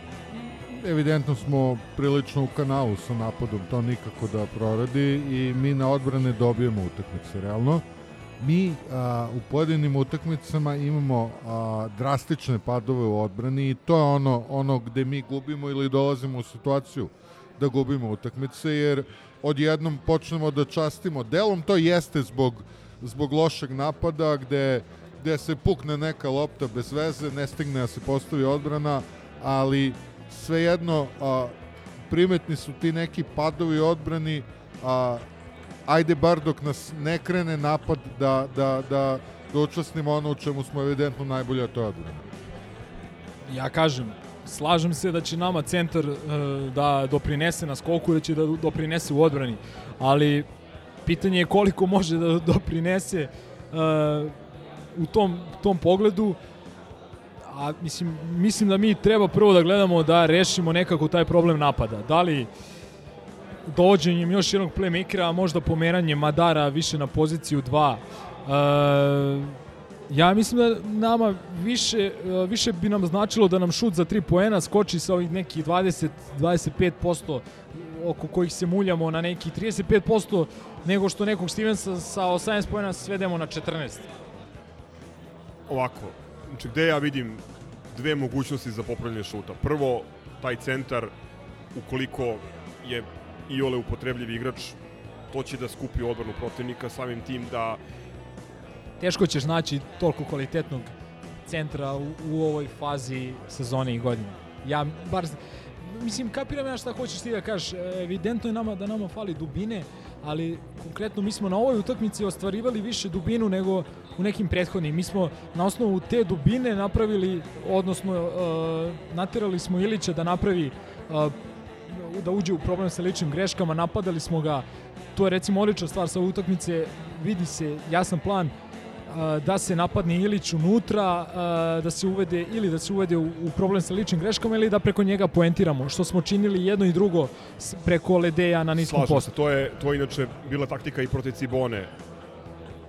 evidentno smo prilično u kanalu sa napadom, to nikako da proradi i mi na odbrane dobijemo utakmice, realno. Mi a, u pojedinim utakmicama imamo a, drastične padove u odbrani i to je ono, ono gde mi gubimo ili dolazimo u situaciju da gubimo utakmice, jer odjednom počnemo da častimo. Delom to jeste zbog, zbog lošeg napada gde, gde se pukne neka lopta bez veze, ne stigne da se postavi odbrana, ali svejedno a, primetni su ti neki padovi odbrani, a, ajde bar dok nas ne krene napad da, da, da, da učesnimo ono u čemu smo evidentno najbolje, to je odbrana. ja kažem, slažem se da će nama centar e, da doprinese na skoku, da će da doprinese u odbrani, ali pitanje je koliko može da doprinese e, u tom, tom pogledu, a mislim, mislim da mi treba prvo da gledamo da rešimo nekako taj problem napada. Da li dovođenjem još jednog playmakera, možda pomeranjem Madara više na poziciju 2. E, ja mislim da nama više, e, više bi nam značilo da nam šut za 3 poena skoči sa ovih nekih 20-25% oko kojih se muljamo na nekih 35% nego što nekog Stevensa sa 18 poena svedemo na 14. Ovako, znači gde ja vidim dve mogućnosti za popravljanje šuta. Prvo, taj centar, ukoliko je Iole upotrebljiv igrač, to će da skupi odbranu protivnika, samim tim da Teško ćeš naći toliko kvalitetnog centra u, u ovoj fazi sezone i godine. Ja bar mislim kapiram ja šta hoćeš ti da kažeš. Evidentno je nama da nama fali dubine, ali konkretno mi smo na ovoj utakmici ostvarivali više dubinu nego u nekim prethodnim. Mi smo na osnovu te dubine napravili, odnosno uh, naterali smo Ilića da napravi uh, da uđe u problem sa ličnim greškama, napadali smo ga, to je recimo odlična stvar sa utakmice, vidi se jasan plan uh, da se napadne Ilić unutra, uh, da se uvede ili da se uvede u, u problem sa ličnim greškama ili da preko njega poentiramo, što smo činili jedno i drugo preko Ledeja na niskom Slažem postu. se, to je, to je inače bila taktika i protiv Cibone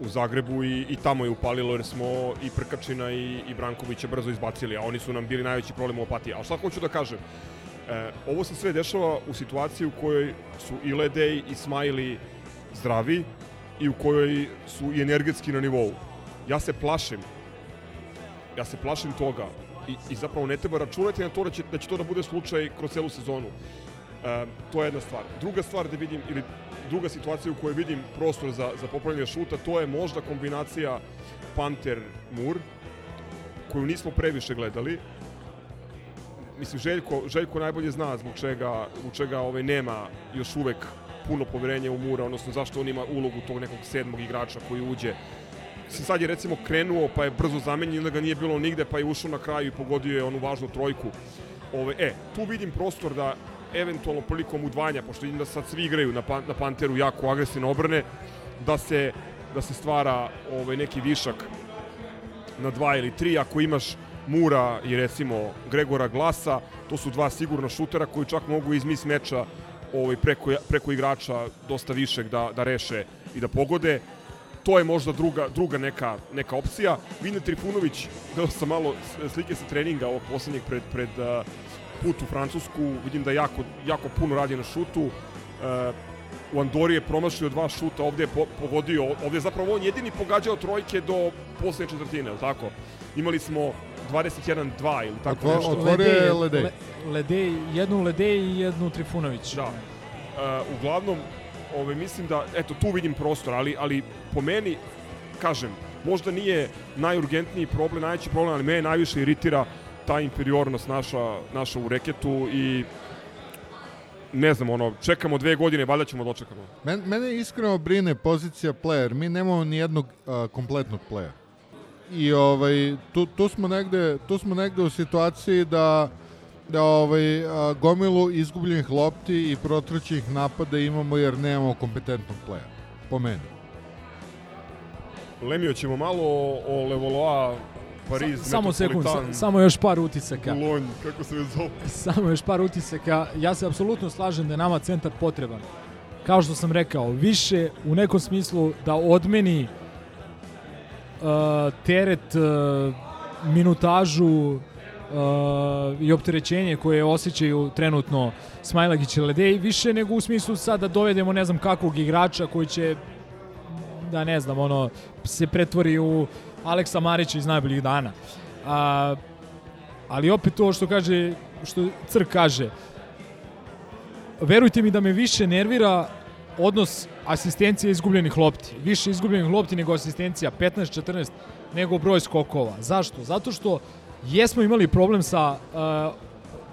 u Zagrebu i, i tamo je upalilo jer smo i Prkačina i, i Brankovića brzo izbacili, a oni su nam bili najveći problem u opatiji. Ali šta hoću da kažem? E, ovo se sve dešava u situaciji u kojoj su i Ledej i Smajli zdravi i u kojoj su i energetski na nivou. Ja se plašim ja se plašim toga i, i zapravo ne treba računati na to da će, da će to da bude slučaj kroz celu sezonu. To je jedna stvar. Druga stvar da vidim, ili druga situacija u kojoj vidim prostor za, za popravljanje šuta, to je možda kombinacija Panter-Mur, koju nismo previše gledali. Mislim, Željko, Željko najbolje zna zbog čega, zbog čega ovaj, nema još uvek puno poverenja u Mura, odnosno zašto on ima ulogu tog nekog sedmog igrača koji uđe Mislim, sad je recimo krenuo, pa je brzo zamenjen, onda ga nije bilo nigde, pa je ušao na kraju i pogodio je onu važnu trojku. Ove, e, tu vidim prostor da eventualno prilikom udvanja, pošto vidim da sad svi igraju na, pan, na Panteru jako agresivne obrane, da se, da se stvara ovaj, neki višak na dva ili tri, ako imaš Mura i recimo Gregora Glasa, to su dva sigurna šutera koji čak mogu iz mis meča ovaj, preko, preko igrača dosta višeg da, da reše i da pogode to je možda druga, druga neka, neka opcija. Vine Trifunović, gledao sam malo slike sa treninga ovog poslednjeg pred, pred uh, put u Francusku, vidim da jako, jako puno radi na šutu. U Andori je promašio dva šuta, ovde je po, pogodio, ovde je zapravo on jedini pogađao trojke do poslednje četvrtine, je tako? Imali smo 21-2 ili tako Otvo- nešto. otvorio je Ledej. Ledej, jednu Ledej i jednu Trifunović. Da. E, uglavnom, ovaj, mislim da, eto, tu vidim prostor, ali, ali po meni, kažem, možda nije najurgentniji problem, najveći problem, ali me najviše iritira ta inferiornost naša, naša u reketu i ne znam, ono, čekamo dve godine, valjda ćemo dočekamo. Men, mene iskreno brine pozicija player. Mi nemamo ni jednog a, kompletnog playa. I ovaj, tu, tu, smo negde, tu smo negde u situaciji da da ovaj, a, gomilu izgubljenih lopti i protraćenih napada imamo jer nemamo kompetentnog playa. Po meni. Lemio ćemo malo o, o Levoloa, Pariz, Sa, samo sekund, samo još par utisaka. Boulogne, kako se zove. Samo još par utisaka. Ja se apsolutno slažem da je nama centar potreban. Kao što sam rekao, više u nekom smislu da odmeni uh, teret, uh, minutažu uh, i opterećenje koje osjećaju trenutno Smajlagić i Ledej, više nego u smislu sad da dovedemo ne znam kakvog igrača koji će da ne znam, ono, se pretvori u Aleksa Marića iz najboljih dana. A, ali opet to što kaže, što Crk kaže, verujte mi da me više nervira odnos asistencije izgubljenih lopti. Više izgubljenih lopti nego asistencija, 15-14, nego broj skokova. Zašto? Zato što jesmo imali problem sa uh,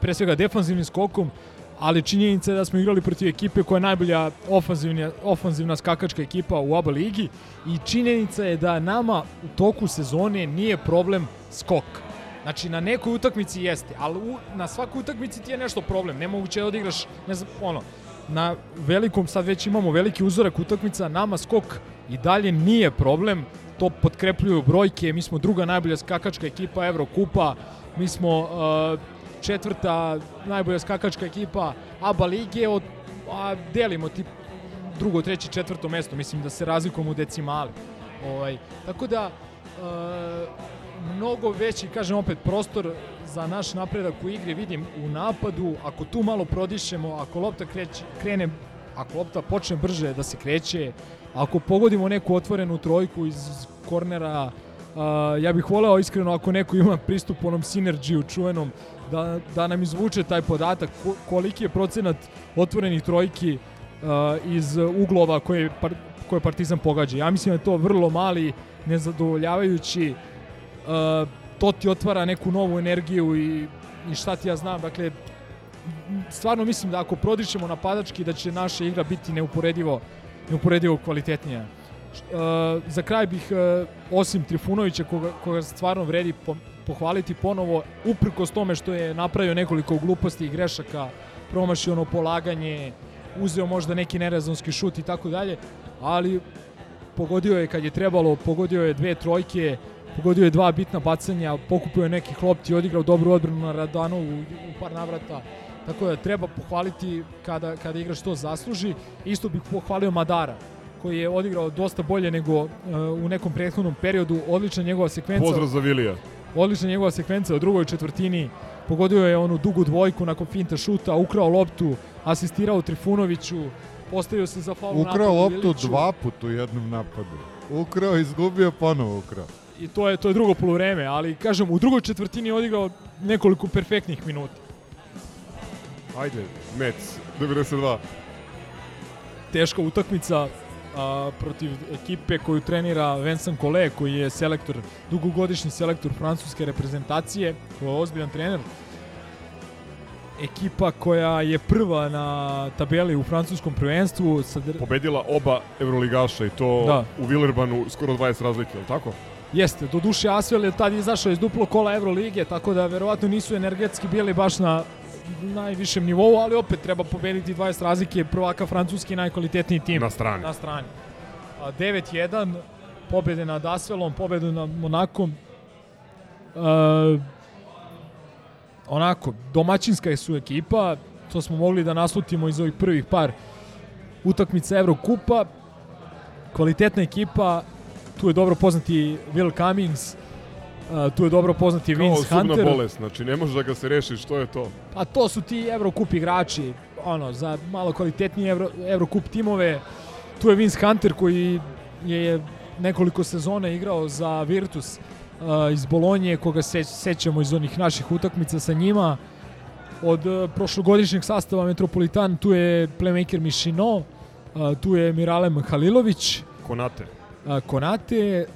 pre svega defanzivnim skokom, ali činjenica je da smo igrali protiv ekipe koja je najbolja ofanzivna, ofanzivna skakačka ekipa u oba ligi i činjenica je da nama u toku sezone nije problem skok. Znači, na nekoj utakmici jeste, ali u, na svakoj utakmici ti je nešto problem. Nemoguće je da odigraš, ne znam, ono, na velikom, sad već imamo veliki uzorak utakmica, nama skok i dalje nije problem, to potkrepljuju brojke, mi smo druga najbolja skakačka ekipa Evrokupa, mi smo uh, četvrta najbolja skakačka ekipa ABA lige, od, a delimo ti drugo, treće, četvrto mesto, mislim da se razlikujemo u decimali. Ovaj, tako da, e, mnogo veći, kažem opet, prostor za naš napredak u igri vidim u napadu, ako tu malo prodišemo, ako lopta kreće, krene, ako lopta počne brže da se kreće, ako pogodimo neku otvorenu trojku iz kornera, Uh, ja bih voleo iskreno ako neko ima pristup onom sinerđiju čuvenom da, da nam izvuče taj podatak ko, koliki je procenat otvorenih trojki uh, iz uglova koje, par, koje Partizan pogađa. Ja mislim da je to vrlo mali, nezadovoljavajući, uh, to ti otvara neku novu energiju i, i šta ti ja znam, dakle, stvarno mislim da ako prodišemo napadački da će naša igra biti neuporedivo, neuporedivo kvalitetnija. Uh, za kraj bih, uh, osim Trifunovića, koga, koga stvarno vredi pohvaliti ponovo, uprkos tome što je napravio nekoliko gluposti i grešaka, promašio ono polaganje, uzeo možda neki nerazonski šut i tako dalje, ali pogodio je kad je trebalo, pogodio je dve trojke, pogodio je dva bitna bacanja, pokupio je neki lopti, odigrao dobru odbranu na Radanovu u par navrata, tako da treba pohvaliti kada, kada igrač to zasluži. Isto bih pohvalio Madara, koji je odigrao dosta bolje nego uh, u nekom prethodnom periodu, odlična njegova sekvenca. Pozdrav za Vilija. Odlična njegova sekvenca u drugoj četvrtini, pogodio je onu dugu dvojku nakon finta šuta, ukrao loptu, asistirao Trifunoviću, postavio se za faul Ukrao loptu dva put u jednom napadu. Ukrao, izgubio, ponovo ukrao. I to je to je drugo poluvreme, ali kažem u drugoj četvrtini je odigrao nekoliko perfektnih minuta. Ajde, Mets, 92. Teška utakmica a, protiv ekipe koju trenira Vincent Collet, koji je selektor, dugogodišnji selektor francuske reprezentacije, koji je ozbiljan trener. Ekipa koja je prva na tabeli u francuskom prvenstvu. Sa... Pobedila oba evroligaša i to Da. u Villerbanu skoro 20 razlike, je li tako? Jeste, do duše Asvel je tad izašao iz duplo kola Evrolige, tako da verovatno nisu energetski bili baš na najvišem nivou, ali opet treba pobediti 20 razlike, prvaka francuski najkvalitetniji tim. Na strani. Na strani. A, 9-1, pobede nad Asvelom, pobedu nad Monakom. E, onako, domaćinska su ekipa, to smo mogli da naslutimo iz ovih prvih par utakmica Evrokupa. Kvalitetna ekipa, tu je dobro poznati Will Cummings, uh, tu je dobro poznati Kao Vince Hunter. bolest, znači ne možeš da ga se rešiš, što je to? Pa to su ti Evrokup igrači, ono, za malo kvalitetnije Evro, Evrokup timove. Tu je Vince Hunter koji je nekoliko sezona igrao za Virtus uh, iz Bolonje, koga se sećamo iz onih naših utakmica sa njima. od uh, prošlogodišnjeg sastava Metropolitan tu je playmaker Mišino, tu je Miralem Halilović, Konate. Konate,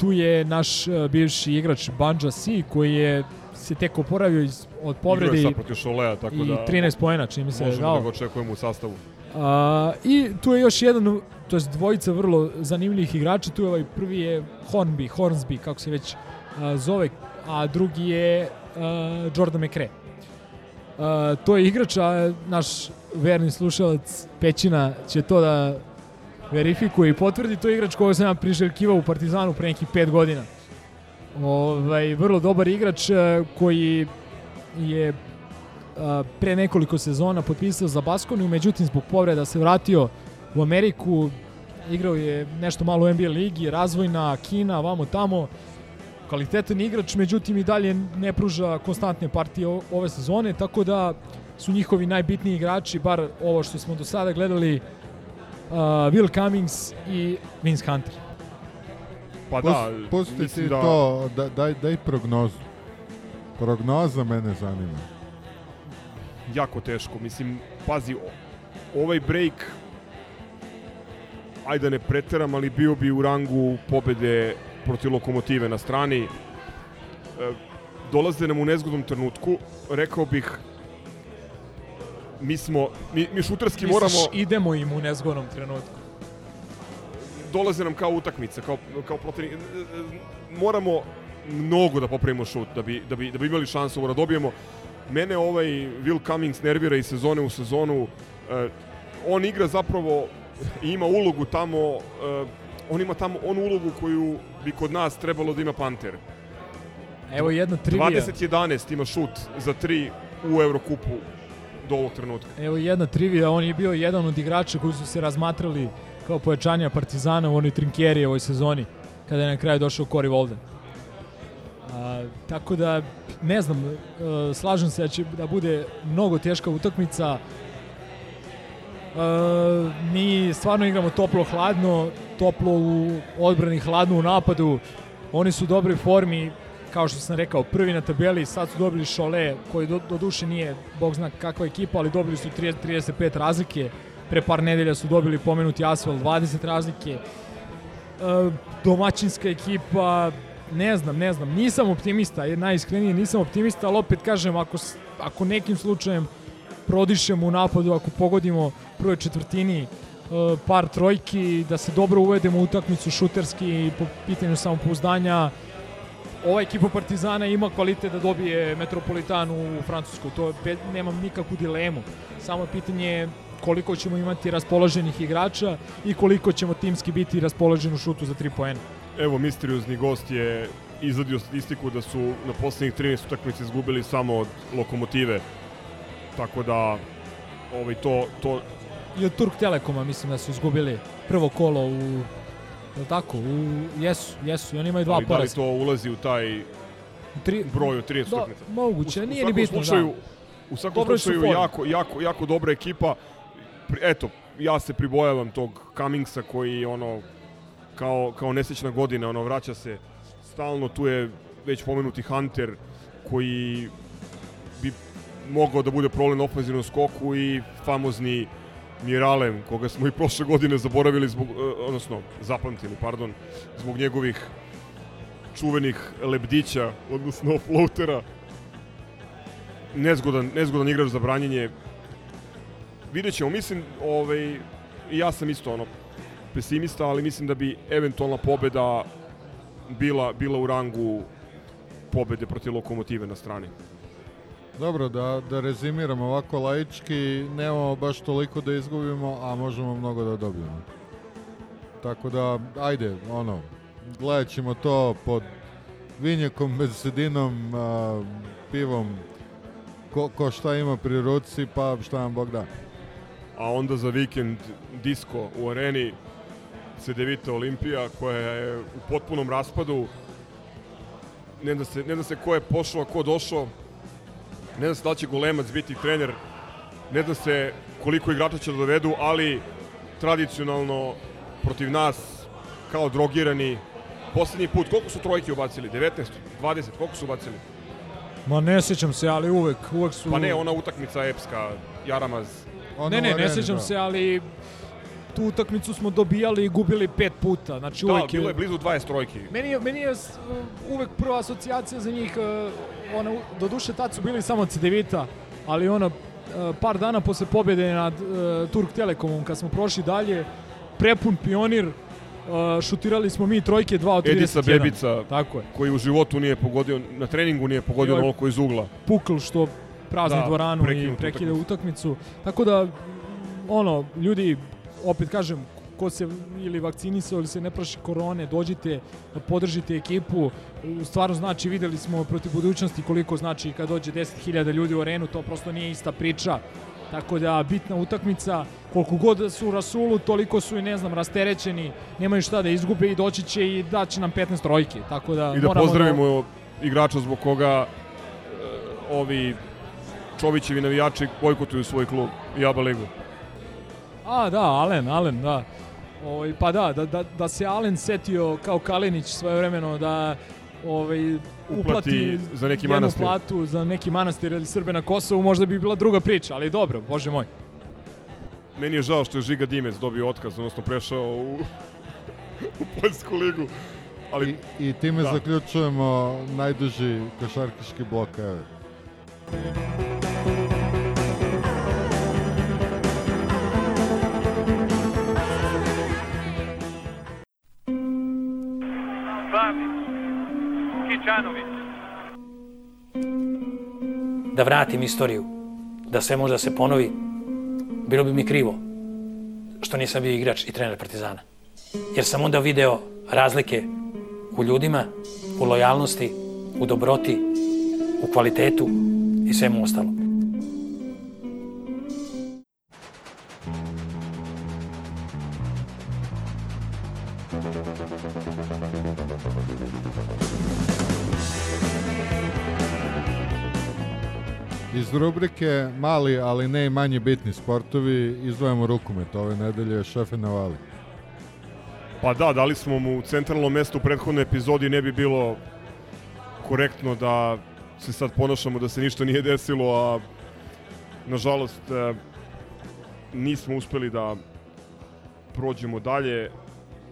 tu je naš bivši igrač Banja Si koji je se tek oporavio iz, od povrede je i, Šolea, tako i da 13 poena, čini mi se. možemo dao. da ga očekujemo u sastavu. A, I tu je još jedan, to je dvojica vrlo zanimljivih igrača, tu je ovaj prvi je Hornby, Hornsby, kako se već a, zove, a drugi je a, Jordan McRae. A, to je igrač, a naš verni slušalac Pećina će to da verifikuje i potvrdi, to igrač koga sam ja priželjkivao u Partizanu pre nekih 5 godina. Ovaj, vrlo dobar igrač a, koji je a, pre nekoliko sezona potpisao za Baskoniju, međutim zbog povreda se vratio u Ameriku, igrao je nešto malo u NBA ligi, razvojna, Kina, vamo tamo, kvalitetan igrač, međutim i dalje ne pruža konstantne partije ove sezone, tako da su njihovi najbitniji igrači, bar ovo što smo do sada gledali, uh, Will Cummings i Vince Hunter. Pa da, Pusti ti mislim da... to, da, daj, daj prognozu. Prognoza mene zanima. jako teško. Mislim, pazi, o- ovaj break, ajde da ne preteram, ali bio bi u rangu pobede protiv lokomotive na strani. E, dolaze nam u nezgodnom trenutku. Rekao bih, mi smo, mi, mi šuterski Misliš, moramo, idemo im u nezgodnom trenutku. dolaze nam kao utakmica, kao, kao protiv, moramo mnogo da popravimo šut da bi, da bi, da bi imali šansu da dobijemo. Mene ovaj Will Cummings nervira iz sezone u sezonu. E, on igra zapravo i ima ulogu tamo, e, on ima tamo onu ulogu koju bi kod nas trebalo da ima Panter. Evo jedna trivija. 20-11 ima šut za 3 u Eurokupu do ovog trenutka. Evo jedna trivija, on je bio jedan od igrača koji su se razmatrali kao pojačanja Partizana u onoj trinkjeri ovoj sezoni, kada je na kraju došao Cory Walden. A, tako da, ne znam, e, slažem se da će da bude mnogo teška utakmica. E, mi stvarno igramo toplo-hladno, toplo u odbrani, hladno u napadu. Oni su u dobroj formi, kao što sam rekao, prvi na tabeli, sad su dobili Šole, koji do, do duše nije, bog zna kakva ekipa, ali dobili su 30, 35 razlike. Pre par nedelja su dobili pomenuti Asfalt 20 razlike. E, domaćinska ekipa, ne znam, ne znam, nisam optimista, je najiskrenije nisam optimista, ali opet kažem, ako, ako nekim slučajem prodišemo u napadu, ako pogodimo prvoj četvrtini e, par trojki, da se dobro uvedemo u utakmicu šuterski po pitanju samopouzdanja, ova ekipa Partizana ima kvalitet da dobije Metropolitan u Francusku, to je, nemam nikakvu dilemu. Samo je pitanje koliko ćemo imati raspoloženih igrača i koliko ćemo timski biti raspoloženi u šutu za 3 poena. Evo, misteriozni gost je izvadio statistiku da su na poslednjih 13 utakmica izgubili samo od lokomotive. Tako da, ovaj, to, to I od Turk Telekoma mislim da su izgubili prvo kolo u Je li tako? U, jesu, jesu. I oni imaju dva ali da li poraza. to ulazi u taj Tri, broj od 13 Da, utakmica? moguće, U- u nije ni bitno, slučaju, da. U svakom Dobro slučaju, jako, jako, jako dobra ekipa. Eto, ja se pribojavam tog Cummingsa koji ono kao, kao nesrećna godina, ono vraća se stalno, tu je već pomenuti Hunter koji bi mogao da bude problem na ofenzivnom skoku i famozni Miralem, koga smo i prošle godine zaboravili zbog, e, odnosno zapamtili, pardon, zbog njegovih čuvenih lebdića, odnosno floatera. Nezgodan, nezgodan igrač za branjenje. Vidjet ćemo, mislim, ovaj, ja sam isto ono, pesimista, ali mislim da bi eventualna pobeda bila, bila u rangu pobede protiv lokomotive na strani. Dobro, da, da rezimiramo ovako laički, nemamo baš toliko da izgubimo, a možemo mnogo da dobijemo. Tako da, ajde, ono, gledat ćemo to pod vinjekom, bezsedinom, a, pivom, ko, ko šta ima pri ruci, pa šta vam Bog da. A onda za vikend disko u areni Cedevita Olimpija koja je u potpunom raspadu. Ne da se, ne da se ko je pošao, ko došao. Ne da se da će Golemac biti trener. Ne da se koliko igrača će da dovedu, ali tradicionalno protiv nas kao drogirani. Poslednji put, koliko su trojke ubacili? 19, 20, koliko su ubacili? Ma ne sjećam se, ali uvek, uvek su... Pa ne, ona utakmica epska, Jaramaz. ne, ne, ne sjećam se, ali tu utakmicu smo dobijali i gubili pet puta. Znači Da, uvek bilo je blizu 20 trojki. Meni je, meni je s- uvek prva asocijacija za njih, uh, ona, do duše tad su bili samo Cedevita, ali ono, uh, par dana posle pobjede nad uh, Turk Telekomom, kad smo prošli dalje, prepun pionir, uh, šutirali smo mi trojke 2 od 31. Edisa Bebica, Tako je. koji u životu nije pogodio, na treningu nije pogodio onoliko iz ugla. Pukl što prazni Da, dvoranu i prekinutu prekida utakmicu. Tako da, ono, ljudi, opet kažem, ko se ili vakcinisao ili se ne praši korone, dođite, podržite ekipu. Stvarno znači, videli smo protiv budućnosti koliko znači kad dođe 10.000 ljudi u arenu, to prosto nije ista priča. Tako da, bitna utakmica, koliko god da su u Rasulu, toliko su i, ne znam, rasterećeni, nemaju šta da izgube i doći će i daće nam 15 trojke. Tako da, I da moramo pozdravimo igrača zbog koga e, ovi Čovićevi navijači bojkotuju svoj klub i ABA ligu. A, da, Alen, Alen, da. Ovaj, pa da, da, da, da se Alen setio kao Kalinić svojevremeno da ovaj, uplati za neki jednu manastir. platu za neki manastir ili Srbe na Kosovu, možda bi bila druga priča, ali dobro, bože moj. Meni je žao što je Žiga Dimec dobio otkaz, odnosno prešao u, u Poljsku ligu. Ali, I, I time da. zaključujemo najduži košarkaški blok ever. Slavić, Kičanović, da vratim istoriju, da sve može da se ponovi, bilo bi mi krivo što nisam bio igrač i trener Partizana. Jer sam onda video razlike u ljudima, u lojalnosti, u dobroti, u kvalitetu i svemu ostalom. Iz rubrike mali, ali ne i manje bitni sportovi, izdvajamo rukomet ove nedelje, šefe Navali. Pa da, dali smo mu centralno mesto u prethodnoj epizodi, ne bi bilo korektno da se sad ponašamo da se ništa nije desilo, a nažalost e, nismo uspeli da prođemo dalje.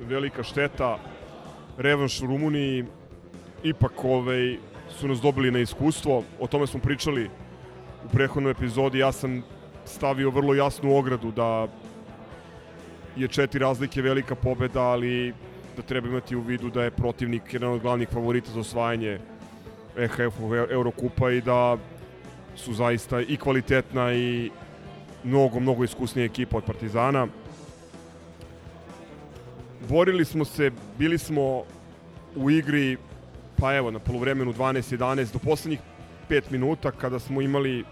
Velika šteta, revanš u Rumuniji, ipak ovaj, su nas dobili na iskustvo, o tome smo pričali u prethodnoj epizodi, ja sam stavio vrlo jasnu ogradu da je četiri razlike velika pobeda, ali da treba imati u vidu da je protivnik jedan od glavnih favorita za osvajanje EHF-ov Eurokupa i da su zaista i kvalitetna i mnogo, mnogo iskusnija ekipa od Partizana. Borili smo se, bili smo u igri, pa evo, na polovremenu 12-11, do poslednjih 5 minuta, kada smo imali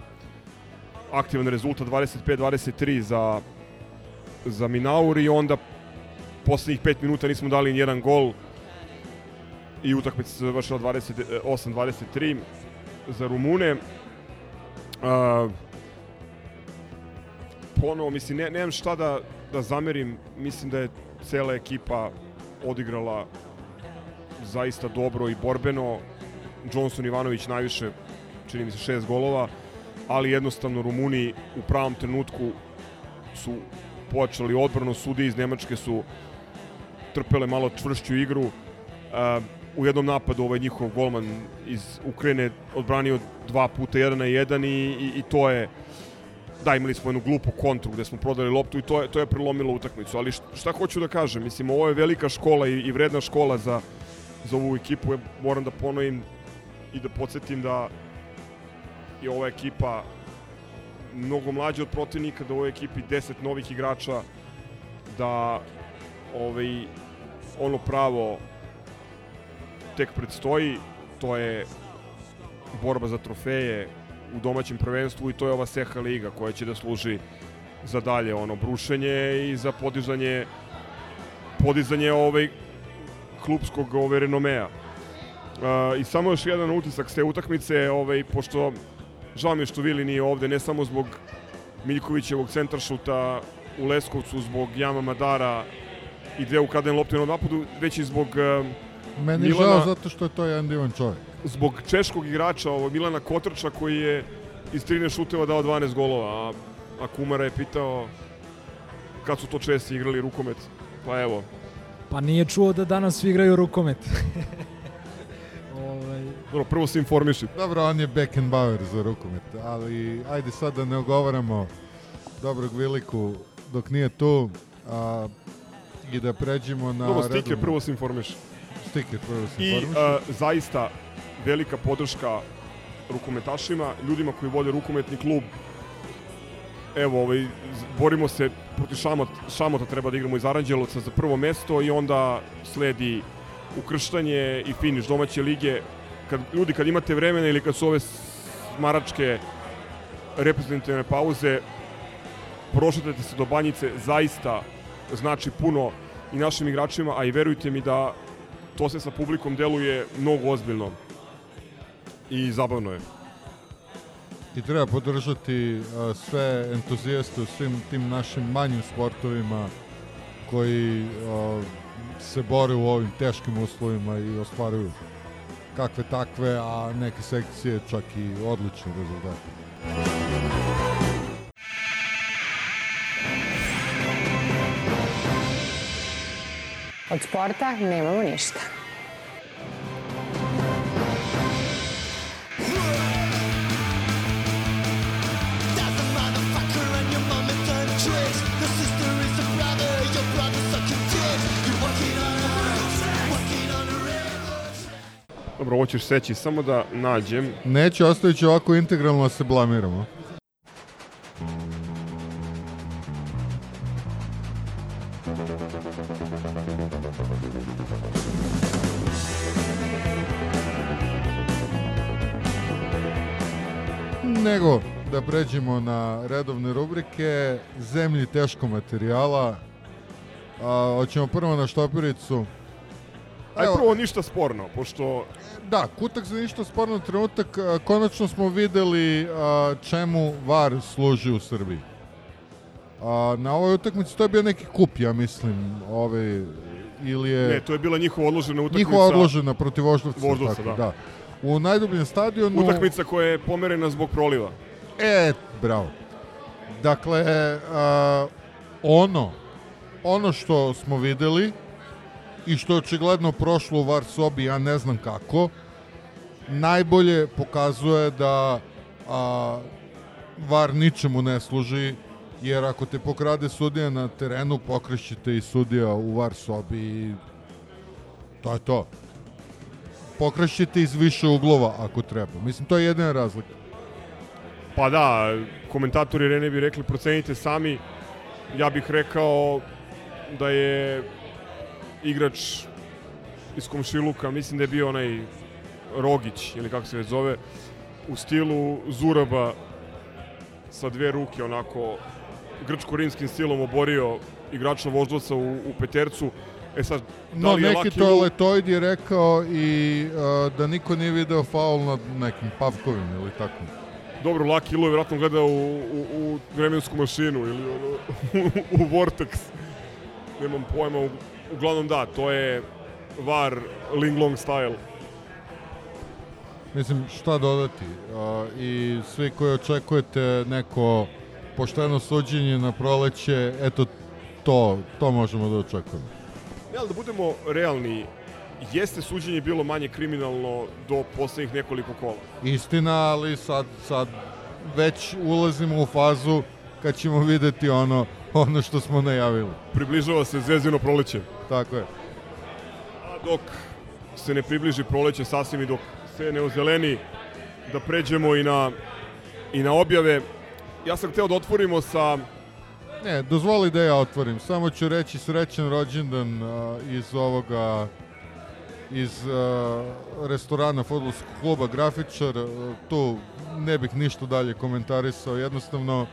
aktivan rezultat 25-23 za za Minaur i onda poslednjih 5 minuta nismo dali ni jedan gol i utakmica se završila 28-23 za Rumune. Uh, ponovo, mislim, ne, nemam šta da, da zamerim, mislim da je cela ekipa odigrala zaista dobro i borbeno. Johnson Ivanović najviše, čini mi se, šest golova, ali jednostavno Rumuni u pravom trenutku su počeli odbranu, sudi iz Nemačke su trpele malo čvršću igru. Uh, u jednom napadu ovaj njihov golman iz Ukrajine odbranio dva puta jedan na jedan i, i, i to je da imali smo jednu glupu kontru gde smo prodali loptu i to je, to je prelomilo utakmicu. Ali šta, hoću da kažem, mislim ovo je velika škola i, i vredna škola za, za ovu ekipu. Ja moram da ponovim i da podsjetim da je ova ekipa mnogo mlađa od protivnika, da u ovoj ekipi 10 novih igrača, da ovaj, ono pravo tek predstoji, to je borba za trofeje u domaćem prvenstvu i to je ova Seha Liga koja će da služi za dalje ono brušenje i za podizanje podizanje ovaj klubskog ove renomea. Uh, I samo još jedan utisak s te utakmice, ovaj, pošto žao mi je što Vili nije ovde, ne samo zbog Miljkovićevog centaršuta u Leskovcu, zbog Jama Madara i dve ukradene lopte na napadu, već i zbog uh, Meni Milana. žao zato što je to jedan divan čovjek. Zbog češkog igrača, ovo Milana Kotrča, koji je iz 13 šuteva dao 12 golova, a, a Kumara je pitao kad su to česti igrali rukomet. Pa evo, Pa nije čuo da danas svi igraju rukomet. ovaj, dobro, prvo se informiši. Dobro, on je Beckenbauer za rukomet, ali ajde sad da ne ogovaramo dobrog Viliku dok nije tu a, i da pređemo na... Dobro, stiker redovnu- prvo se informiši. Stiker prvo se I informiši. a, zaista velika podrška rukometašima, ljudima koji vode rukometni klub. Evo, ovaj, borimo se protiv Šamot, Šamota, treba da igramo iz Aranđelovca za prvo mesto i onda sledi ukrštanje i finiš domaće lige. Kad, ljudi, kad imate vremena ili kad su ove smaračke reprezentativne pauze, prošetajte se do Banjice, zaista znači puno i našim igračima, a i verujte mi da to se sa publikom deluje mnogo ozbiljno i zabavno je. I treba podržati a, sve entuzijaste u svim tim našim manjim sportovima koji a, se bore u ovim teškim uslovima i ostvaruju kakve takve, a neke sekcije čak i odlične rezultate. Od sporta nemamo ništa. Dobro, ovo ćeš seći, samo da nađem. Neće, ostavit ću ovako integralno da se blamiramo. Nego da pređemo na redovne rubrike Zemlji teško materijala. A, hoćemo prvo na štopiricu. Aj prvo ništa sporno, pošto Da, kutak za ništa sporno trenutak. Konačno smo videli čemu VAR služi u Srbiji. A, na ovoj utakmici to je bio neki kup, ja mislim, ove, ili je... ne, to je bila njihova odložena utakmica. Njihova odložena protiv Voždovca. Voždovca, tako, da. da. U najdubljem stadionu... Utakmica koja je pomerena zbog proliva. E, bravo. Dakle, a, ono, ono što smo videli i što je očigledno prošlo u VAR sobi, ja ne znam kako, najbolje pokazuje da a, VAR ničemu ne služi, jer ako te pokrade sudija na terenu, pokrećete i sudija u VAR sobi i to je to. Pokrećete iz više uglova ako treba. Mislim, to je jedina razlika. Pa da, komentatori Rene bi rekli procenite sami. Ja bih rekao da je igrač iz komšiluka, mislim da je bio onaj Rogić ili kako se već zove, u stilu Zuraba sa dve ruke onako grčko-rimskim stilom oborio igrača Voždovca u, u petercu. E sad, da No, li je neki Laki Lu- toaletoid je rekao i uh, da niko nije video faul nad nekim Pavkovim ili tako. Dobro, Laki Lu je vjerojatno gledao u, u, u vremensku mašinu ili ono, u Vortex. Nemam pojma, u, uglavnom da, to je VAR Linglong style. Mislim, šta dodati? Uh, I svi koji očekujete neko pošteno suđenje na proleće, eto, to, to možemo da očekujemo. Ne, ali da budemo realni, jeste suđenje bilo manje kriminalno do poslednjih nekoliko kola. Istina, ali sad, sad već ulazimo u fazu kad ćemo videti ono, ono što smo najavili. Približava se zvezdino proleće. Tako je. A dok se ne približi proleće sasvim i dok se ne ozeleni, da pređemo i na, i na objave. Ja sam hteo da otvorimo sa Ne, dozvoli da ja otvorim. Samo ću reći srećan rođendan iz ovoga iz a, restorana fudbalskog kluba Grafičar. Tu ne bih ništa dalje komentarisao. Jednostavno,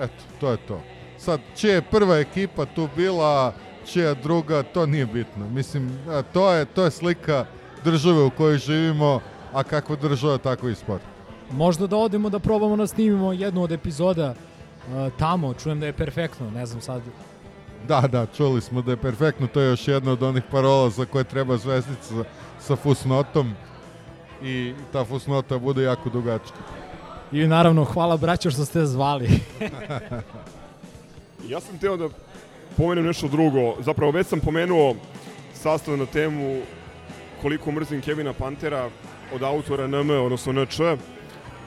eto, to je to. Sad, čija je prva ekipa tu bila, čija druga, to nije bitno. Mislim, a, to je, to je slika države u kojoj živimo, a kakva država, tako i sport. Možda da odemo da probamo da snimimo jednu od epizoda uh, tamo, čujem da je perfektno, ne znam sad. Da, da, čuli smo da je perfektno, to je još jedna od onih parola za koje treba zvezdica sa, sa fusnotom. i ta fusnota bude jako dugačka. I naravno, hvala braćo što ste zvali. Ja sam teo da pomenem nešto drugo. Zapravo već sam pomenuo sastav na temu koliko mrzim Kevina Pantera od autora NM, odnosno NČ.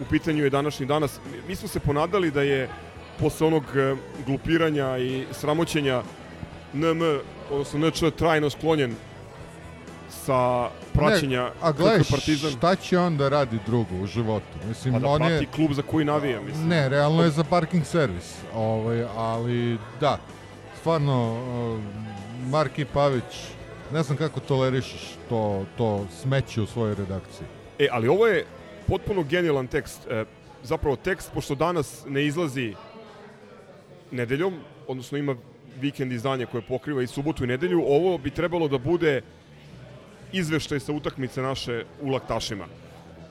U pitanju je današnji danas. Mi smo se ponadali da je posle onog e, glupiranja i sramoćenja NM, odnosno NČ, trajno sklonjen sa praćenja Ne, a gledaj, Partizan. šta će on da radi drugo u životu? Mislim, Pa da on prati je... klub za koji navija, mislim. Ne, realno je za parking servis. Ovaj, ali da, stvarno, uh, Marki Pavić, ne znam kako tolerišeš to, to smeće u svojoj redakciji. E, ali ovo je potpuno genijalan tekst. E, zapravo tekst, pošto danas ne izlazi nedeljom, odnosno ima vikend izdanje koje pokriva i subotu i nedelju, ovo bi trebalo da bude izveštaj sa utakmice naše u Laktašima.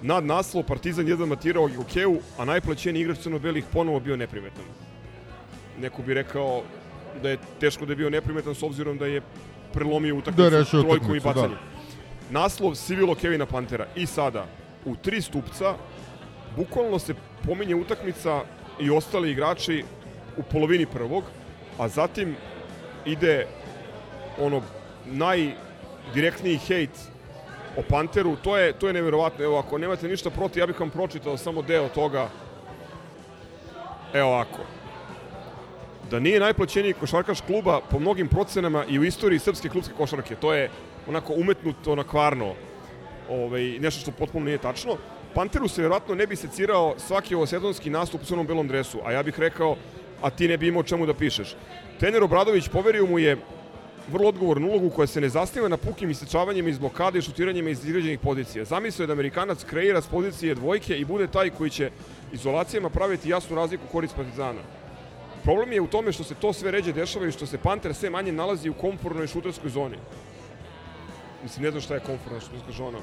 Nad naslov Partizan jedan matirao Gokeju, a najplaćeniji igrač crno-belih ponovo bio neprimetan. Neko bi rekao da je teško da je bio neprimetan s obzirom da je prelomio utakmicu Da rešio trojkom i utakmicu, da. bacanjem. Naslov Sivilo Kevina Pantera. I sada, u tri stupca, bukvalno se pominje utakmica i ostali igrači u polovini prvog, a zatim ide ono najdirektniji hejt o Panteru, to je, to je neverovatno. Evo, ako nemate ništa protiv, ja bih vam pročitao samo deo toga. Evo ovako. Da nije najplaćeniji košarkaš kluba po mnogim procenama i u istoriji srpske klubske košarke. To je onako umetnuto na kvarno. Ovaj, nešto što potpuno nije tačno. Panteru se vjerojatno ne bi secirao svaki ovosezonski nastup u crnom belom dresu, a ja bih rekao, a ti ne bi imao čemu da pišeš. Trener Obradović poverio mu je vrlo odgovornu ulogu koja se ne zasniva na pukim isečavanjima iz blokade i šutiranjima iz izgrađenih pozicija. Zamislio je da Amerikanac kreira s pozicije dvojke i bude taj koji će izolacijama praviti jasnu razliku korist Partizana. Problem je u tome što se to sve ređe dešava i što se Panter sve manje nalazi u komfornoj šuterskoj zoni. Mislim, ne znam šta je komforna šuterska zona.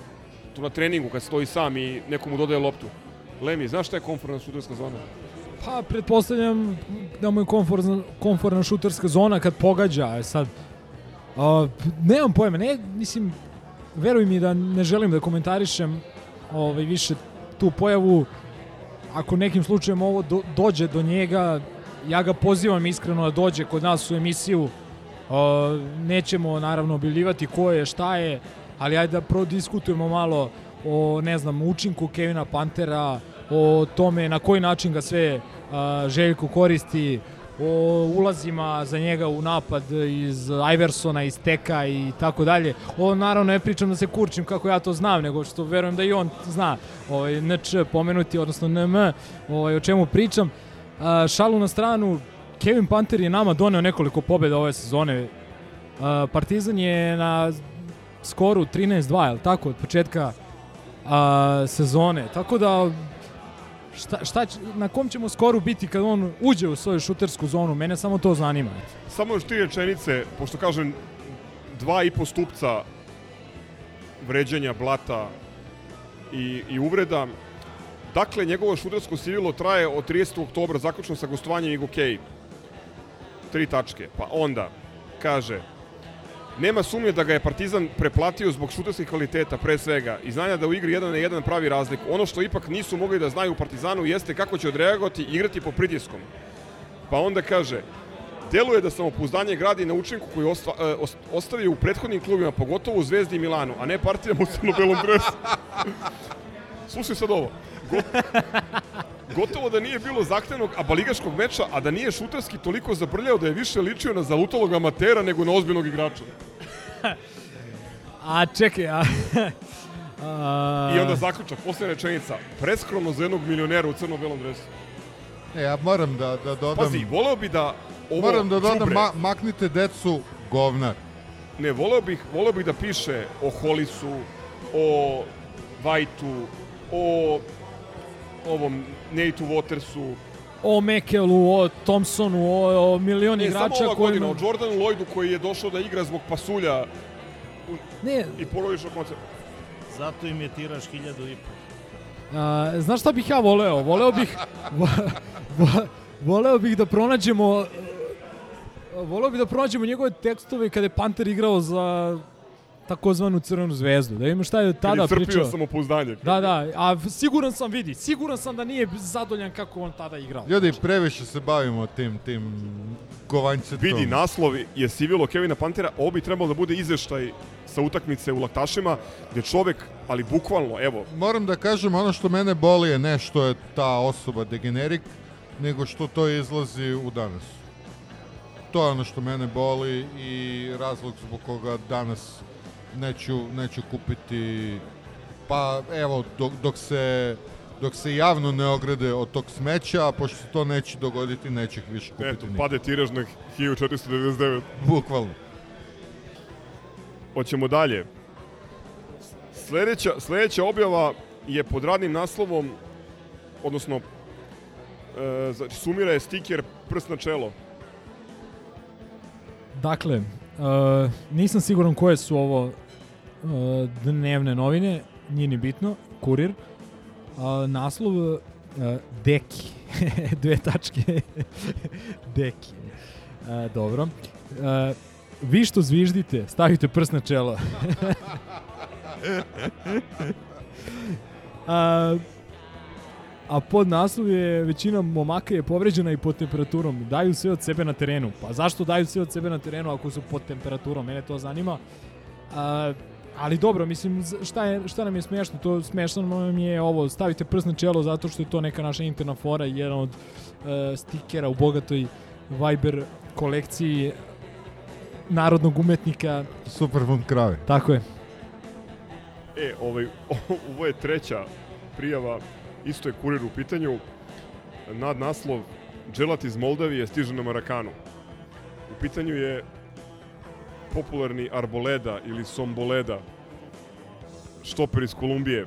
Tu na treningu kad stoji sam i nekomu dodaje loptu. Lemi, znaš šta je komforna šuterska zona? Pa, pretpostavljam da mu je komforna, komforna šuterska zona kad pogađa. Sad, a, nemam pojma, ne, mislim, veruj mi da ne želim da komentarišem ovaj, više tu pojavu. Ako nekim slučajem ovo do, dođe do njega, ja ga pozivam iskreno da dođe kod nas u emisiju. A, nećemo naravno objavljivati ko je, šta je, ali ajde da prodiskutujemo malo o, ne znam, učinku Kevina Pantera, o tome na koji način ga sve a, Željko koristi, o ulazima za njega u napad iz Iversona, iz Teka i tako dalje. Ovo naravno ne pričam da se kurčim kako ja to znam, nego što verujem da i on zna. Ovaj, NČ pomenuti, odnosno NM, ovaj, o čemu pričam. A, šalu na stranu, Kevin Panter je nama doneo nekoliko pobjeda ove sezone. A, Partizan je na skoru 13-2, je tako, od početka a, sezone. Tako da šta, šta će, na kom ćemo skoru biti kad on uđe u svoju šutersku zonu? Mene samo to zanima. Samo još tri rečenice, pošto kažem dva i po stupca vređanja, blata i, i uvreda. Dakle, njegovo šutersko sivilo traje od 30. oktobra, zaključno sa gostovanjem Igo Kej. Tri tačke. Pa onda, kaže, nema sumnje da ga je Partizan preplatio zbog šuterskih kvaliteta, pre svega, i znanja da u igri 1 na 1 pravi razliku. Ono što ipak nisu mogli da znaju u Partizanu jeste kako će odreagovati i igrati po pritiskom. Pa onda kaže, deluje da samopouzdanje gradi na učinku koji ostva, e, ostavio u prethodnim klubima, pogotovo u Zvezdi i Milanu, a ne partijama u crno-belom dresu. Slušaj sad ovo. Go, gotovo da nije bilo zahtevnog abaligaškog meča, a da nije šuterski toliko zabrljao da je više ličio na zalutalog amatera nego na ozbiljnog igrača. A čekaj, a... a... I onda zaključak, posljedna rečenica. Preskromno za jednog milionera u crno-belom dresu. E, ja moram da, da dodam... Pazi, voleo bi da ovo Moram da dodam, ma, maknite decu, govnar. Ne, voleo bih, voleo bih da piše o Holisu, o Vajtu, o ovom Nateu Watersu. O Mekelu, o Thompsonu, o, o milion Ne, samo igrača ova koji... godina, o Jordanu Lloydu koji je došao da igra zbog pasulja u, Ne. i porodičnog koncerta. Zato im je tiraž hiljadu i po. A, znaš šta bih ja voleo? Voleo bih... vo, vo, voleo bih da pronađemo... Voleo bih da pronađemo njegove tekstove kada je Panter igrao za takozvanu crvenu zvezdu. Da vidimo šta je Kad tada je crpio pričao. samopouzdanje. Da, da, a siguran sam, vidi, siguran sam da nije zadovoljan kako on tada igrao. Ljudi, previše se bavimo tim, tim govanjcetom. Vidi, naslov je sivilo Kevina Pantera, ovo bi trebalo da bude izveštaj sa utakmice u Laktašima, gde čovek, ali bukvalno, evo, Moram da kažem, ono što mene boli je ne što je ta osoba degenerik, nego što to izlazi u danas. To je ono što mene boli i razlog zbog koga danas neću, neću kupiti pa evo dok, dok se dok se javno ne ograde od tog smeća, a pošto se to neće dogoditi, neće ih više kupiti eto, nikad. pade tiraž na 1499. Bukvalno. Hoćemo dalje. Sledeća, sledeća objava je pod radnim naslovom, odnosno, e, znači, sumira je stiker prst na čelo. Dakle, uh, nisam siguran koje su ovo uh, dnevne novine, nije ni bitno, kurir. Uh, naslov uh, Deki, dve tačke, Deki. Uh, dobro. Uh, vi što zviždite, stavite prst na čelo. a, a pod naslov je većina momaka je povređena i pod temperaturom. Daju sve od sebe na terenu. Pa zašto daju sve od sebe na terenu ako su pod temperaturom? Mene to zanima. A, ali dobro, mislim, šta, je, šta nam je smešno? To smešno nam je ovo, stavite prst na čelo zato što je to neka naša interna fora i jedan od e, stikera u bogatoj Viber kolekciji narodnog umetnika. Super fun krave. Tako je. E, ovaj, ovo je treća prijava, isto je kurir u pitanju, nad naslov Dželat iz Moldavije stiže na Marakanu. U pitanju je popularni Arboleda ili Somboleda, štoper iz Kolumbije.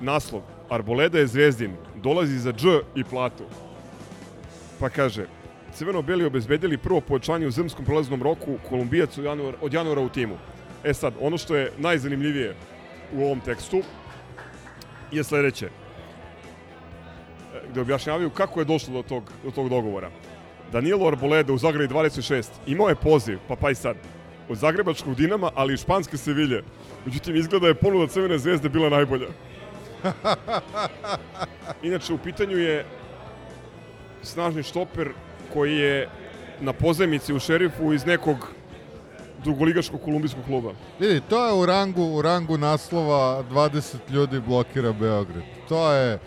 Naslov, Arboleda je zvezdin, dolazi za dž i platu. Pa kaže, Crveno-beli obezbedili prvo povećanje u zimskom prolaznom roku, Kolumbijac od januara, od januara u timu. E sad, ono što je najzanimljivije u ovom tekstu je sledeće. Gde objašnjavaju kako je došlo do tog, do tog dogovora. Danilo Arboleda u Zagrebi 26 imao je poziv, pa pa i sad, od zagrebačkog Dinama, ali i španske Sevilje. Međutim, izgleda je ponuda Crvene zvezde bila najbolja. Inače, u pitanju je snažni štoper koji je na pozemici u šerifu iz nekog drugoligaškog kolumbijskog kluba. Vidi, to je u rangu, u rangu naslova 20 ljudi blokira Beograd. To je,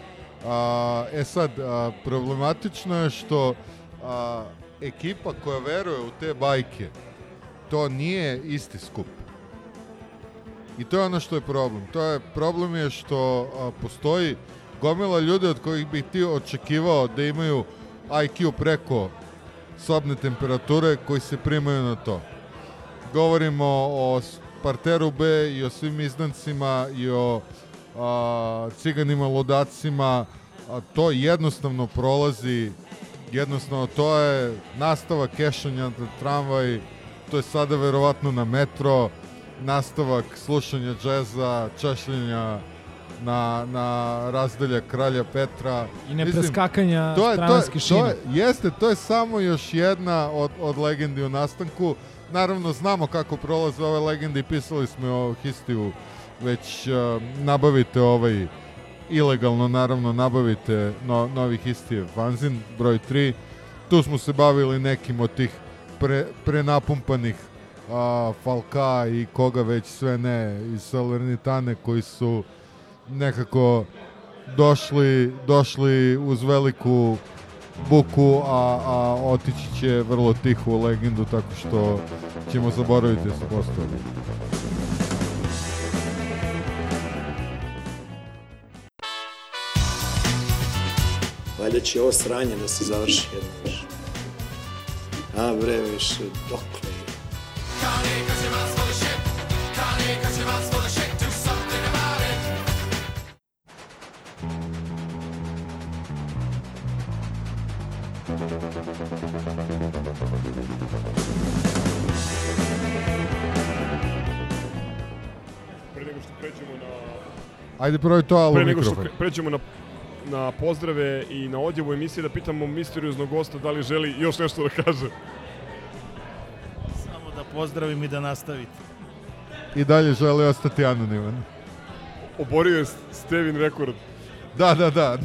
a, e sad, a, problematično je što a, ekipa koja veruje u te bajke, to nije isti skup. I to je ono što je problem. To je problem je što a, postoji gomila ljudi od kojih bih ti očekivao da imaju IQ preko sobne temperature koji se primaju na to. Govorimo o parteru B i o svim izdancima i o a, ciganima ludacima, a to jednostavno prolazi, jednostavno to je nastava kešanja na tramvaj, to je sada verovatno na metro, nastavak slušanja džeza, češljenja na, na razdelja kralja Petra. I ne preskakanja strananske to je, šine. Jeste, to je samo još jedna od, od legendi u nastanku. Naravno, znamo kako prolaze ove legende i pisali smo o Histiju. Već uh, nabavite ovaj ilegalno, naravno, nabavite no, novi Histijev fanzin, broj 3. Tu smo se bavili nekim od tih pre, prenapumpanih a, Falka i koga već sve ne iz Salernitane koji su nekako došli, došli uz veliku buku, a, a otići će vrlo tiho u legendu, tako što ćemo zaboraviti da su postojali. Valjda će ovo sranje da se završi jedno više. A bre, više, dokle je? Pre nego što pređemo na Ajde prvo to, ali Pre nego što pređemo na, na pozdrave i na odjevu emisije da pitamo misterioznog gosta da li želi još nešto da kaže. Samo da pozdravim i da nastavite. i dalje želi ostati anoniman. Oborio je Stevin rekord. Da, da, da.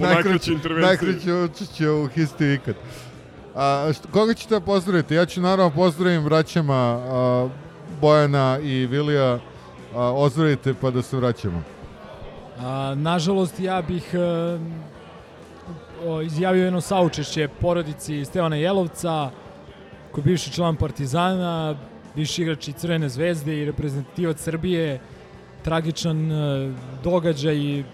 Intervenciji. Najkraće učešće u Histi ikad. A, što, koga ćete pozdraviti? Ja ću naravno pozdravim braćama a, Bojana i Vilija. A, ozdravite pa da se vraćamo. A, nažalost, ja bih e, o, izjavio jedno saučešće porodici Stevana Jelovca, koji je bivši član Partizana, bivši igrač i Crvene zvezde i reprezentativac Srbije. Tragičan e, događaj, e,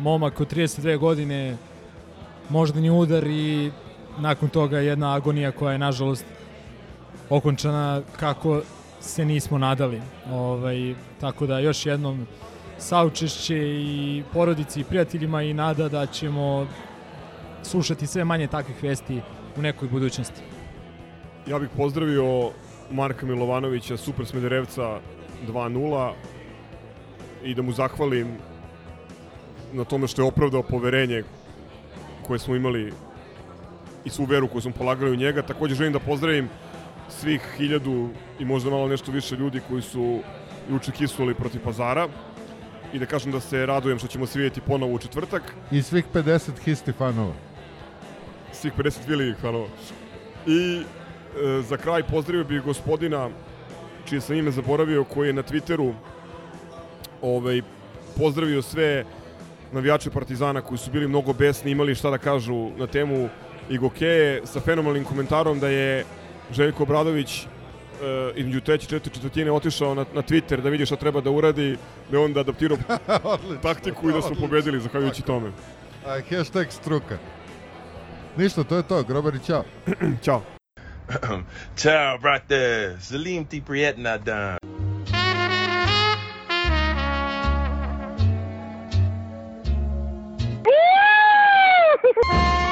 momak od 32 godine, moždani udar i nakon toga jedna agonija koja je nažalost okončana kako se nismo nadali. Ovaj, tako da još jednom saučešće i porodici i prijateljima i nada da ćemo slušati sve manje takvih vesti u nekoj budućnosti. Ja bih pozdravio Marka Milovanovića, Super Smederevca 2-0 i da mu zahvalim na tome što je opravdao poverenje koje smo imali i svu veru koju smo polagali u njega. Takođe želim da pozdravim svih hiljadu i možda malo nešto više ljudi koji su juče kisuli protiv pazara i da kažem da se radujem što ćemo se vidjeti ponovo u četvrtak. I svih 50 Histi fanova. Svih 50 Vilijih fanova. I e, za kraj pozdravio bih gospodina čije sam ime zaboravio koji je na Twitteru ovaj, pozdravio sve navijače Partizana koji su bili mnogo besni, imali šta da kažu na temu i Gokeje sa fenomenalnim komentarom da je Željko Obradović uh, između treće i četvrte četvrtine otišao na, na Twitter da vidi šta treba da uradi, da je onda adaptirao odlično, taktiku i da smo pobedili zahvaljujući Tako. tome. A, hashtag struka. Ništa, to je to. Grobari, čao. čao. čao, brate. Zalim ti prijetna dan. Woo!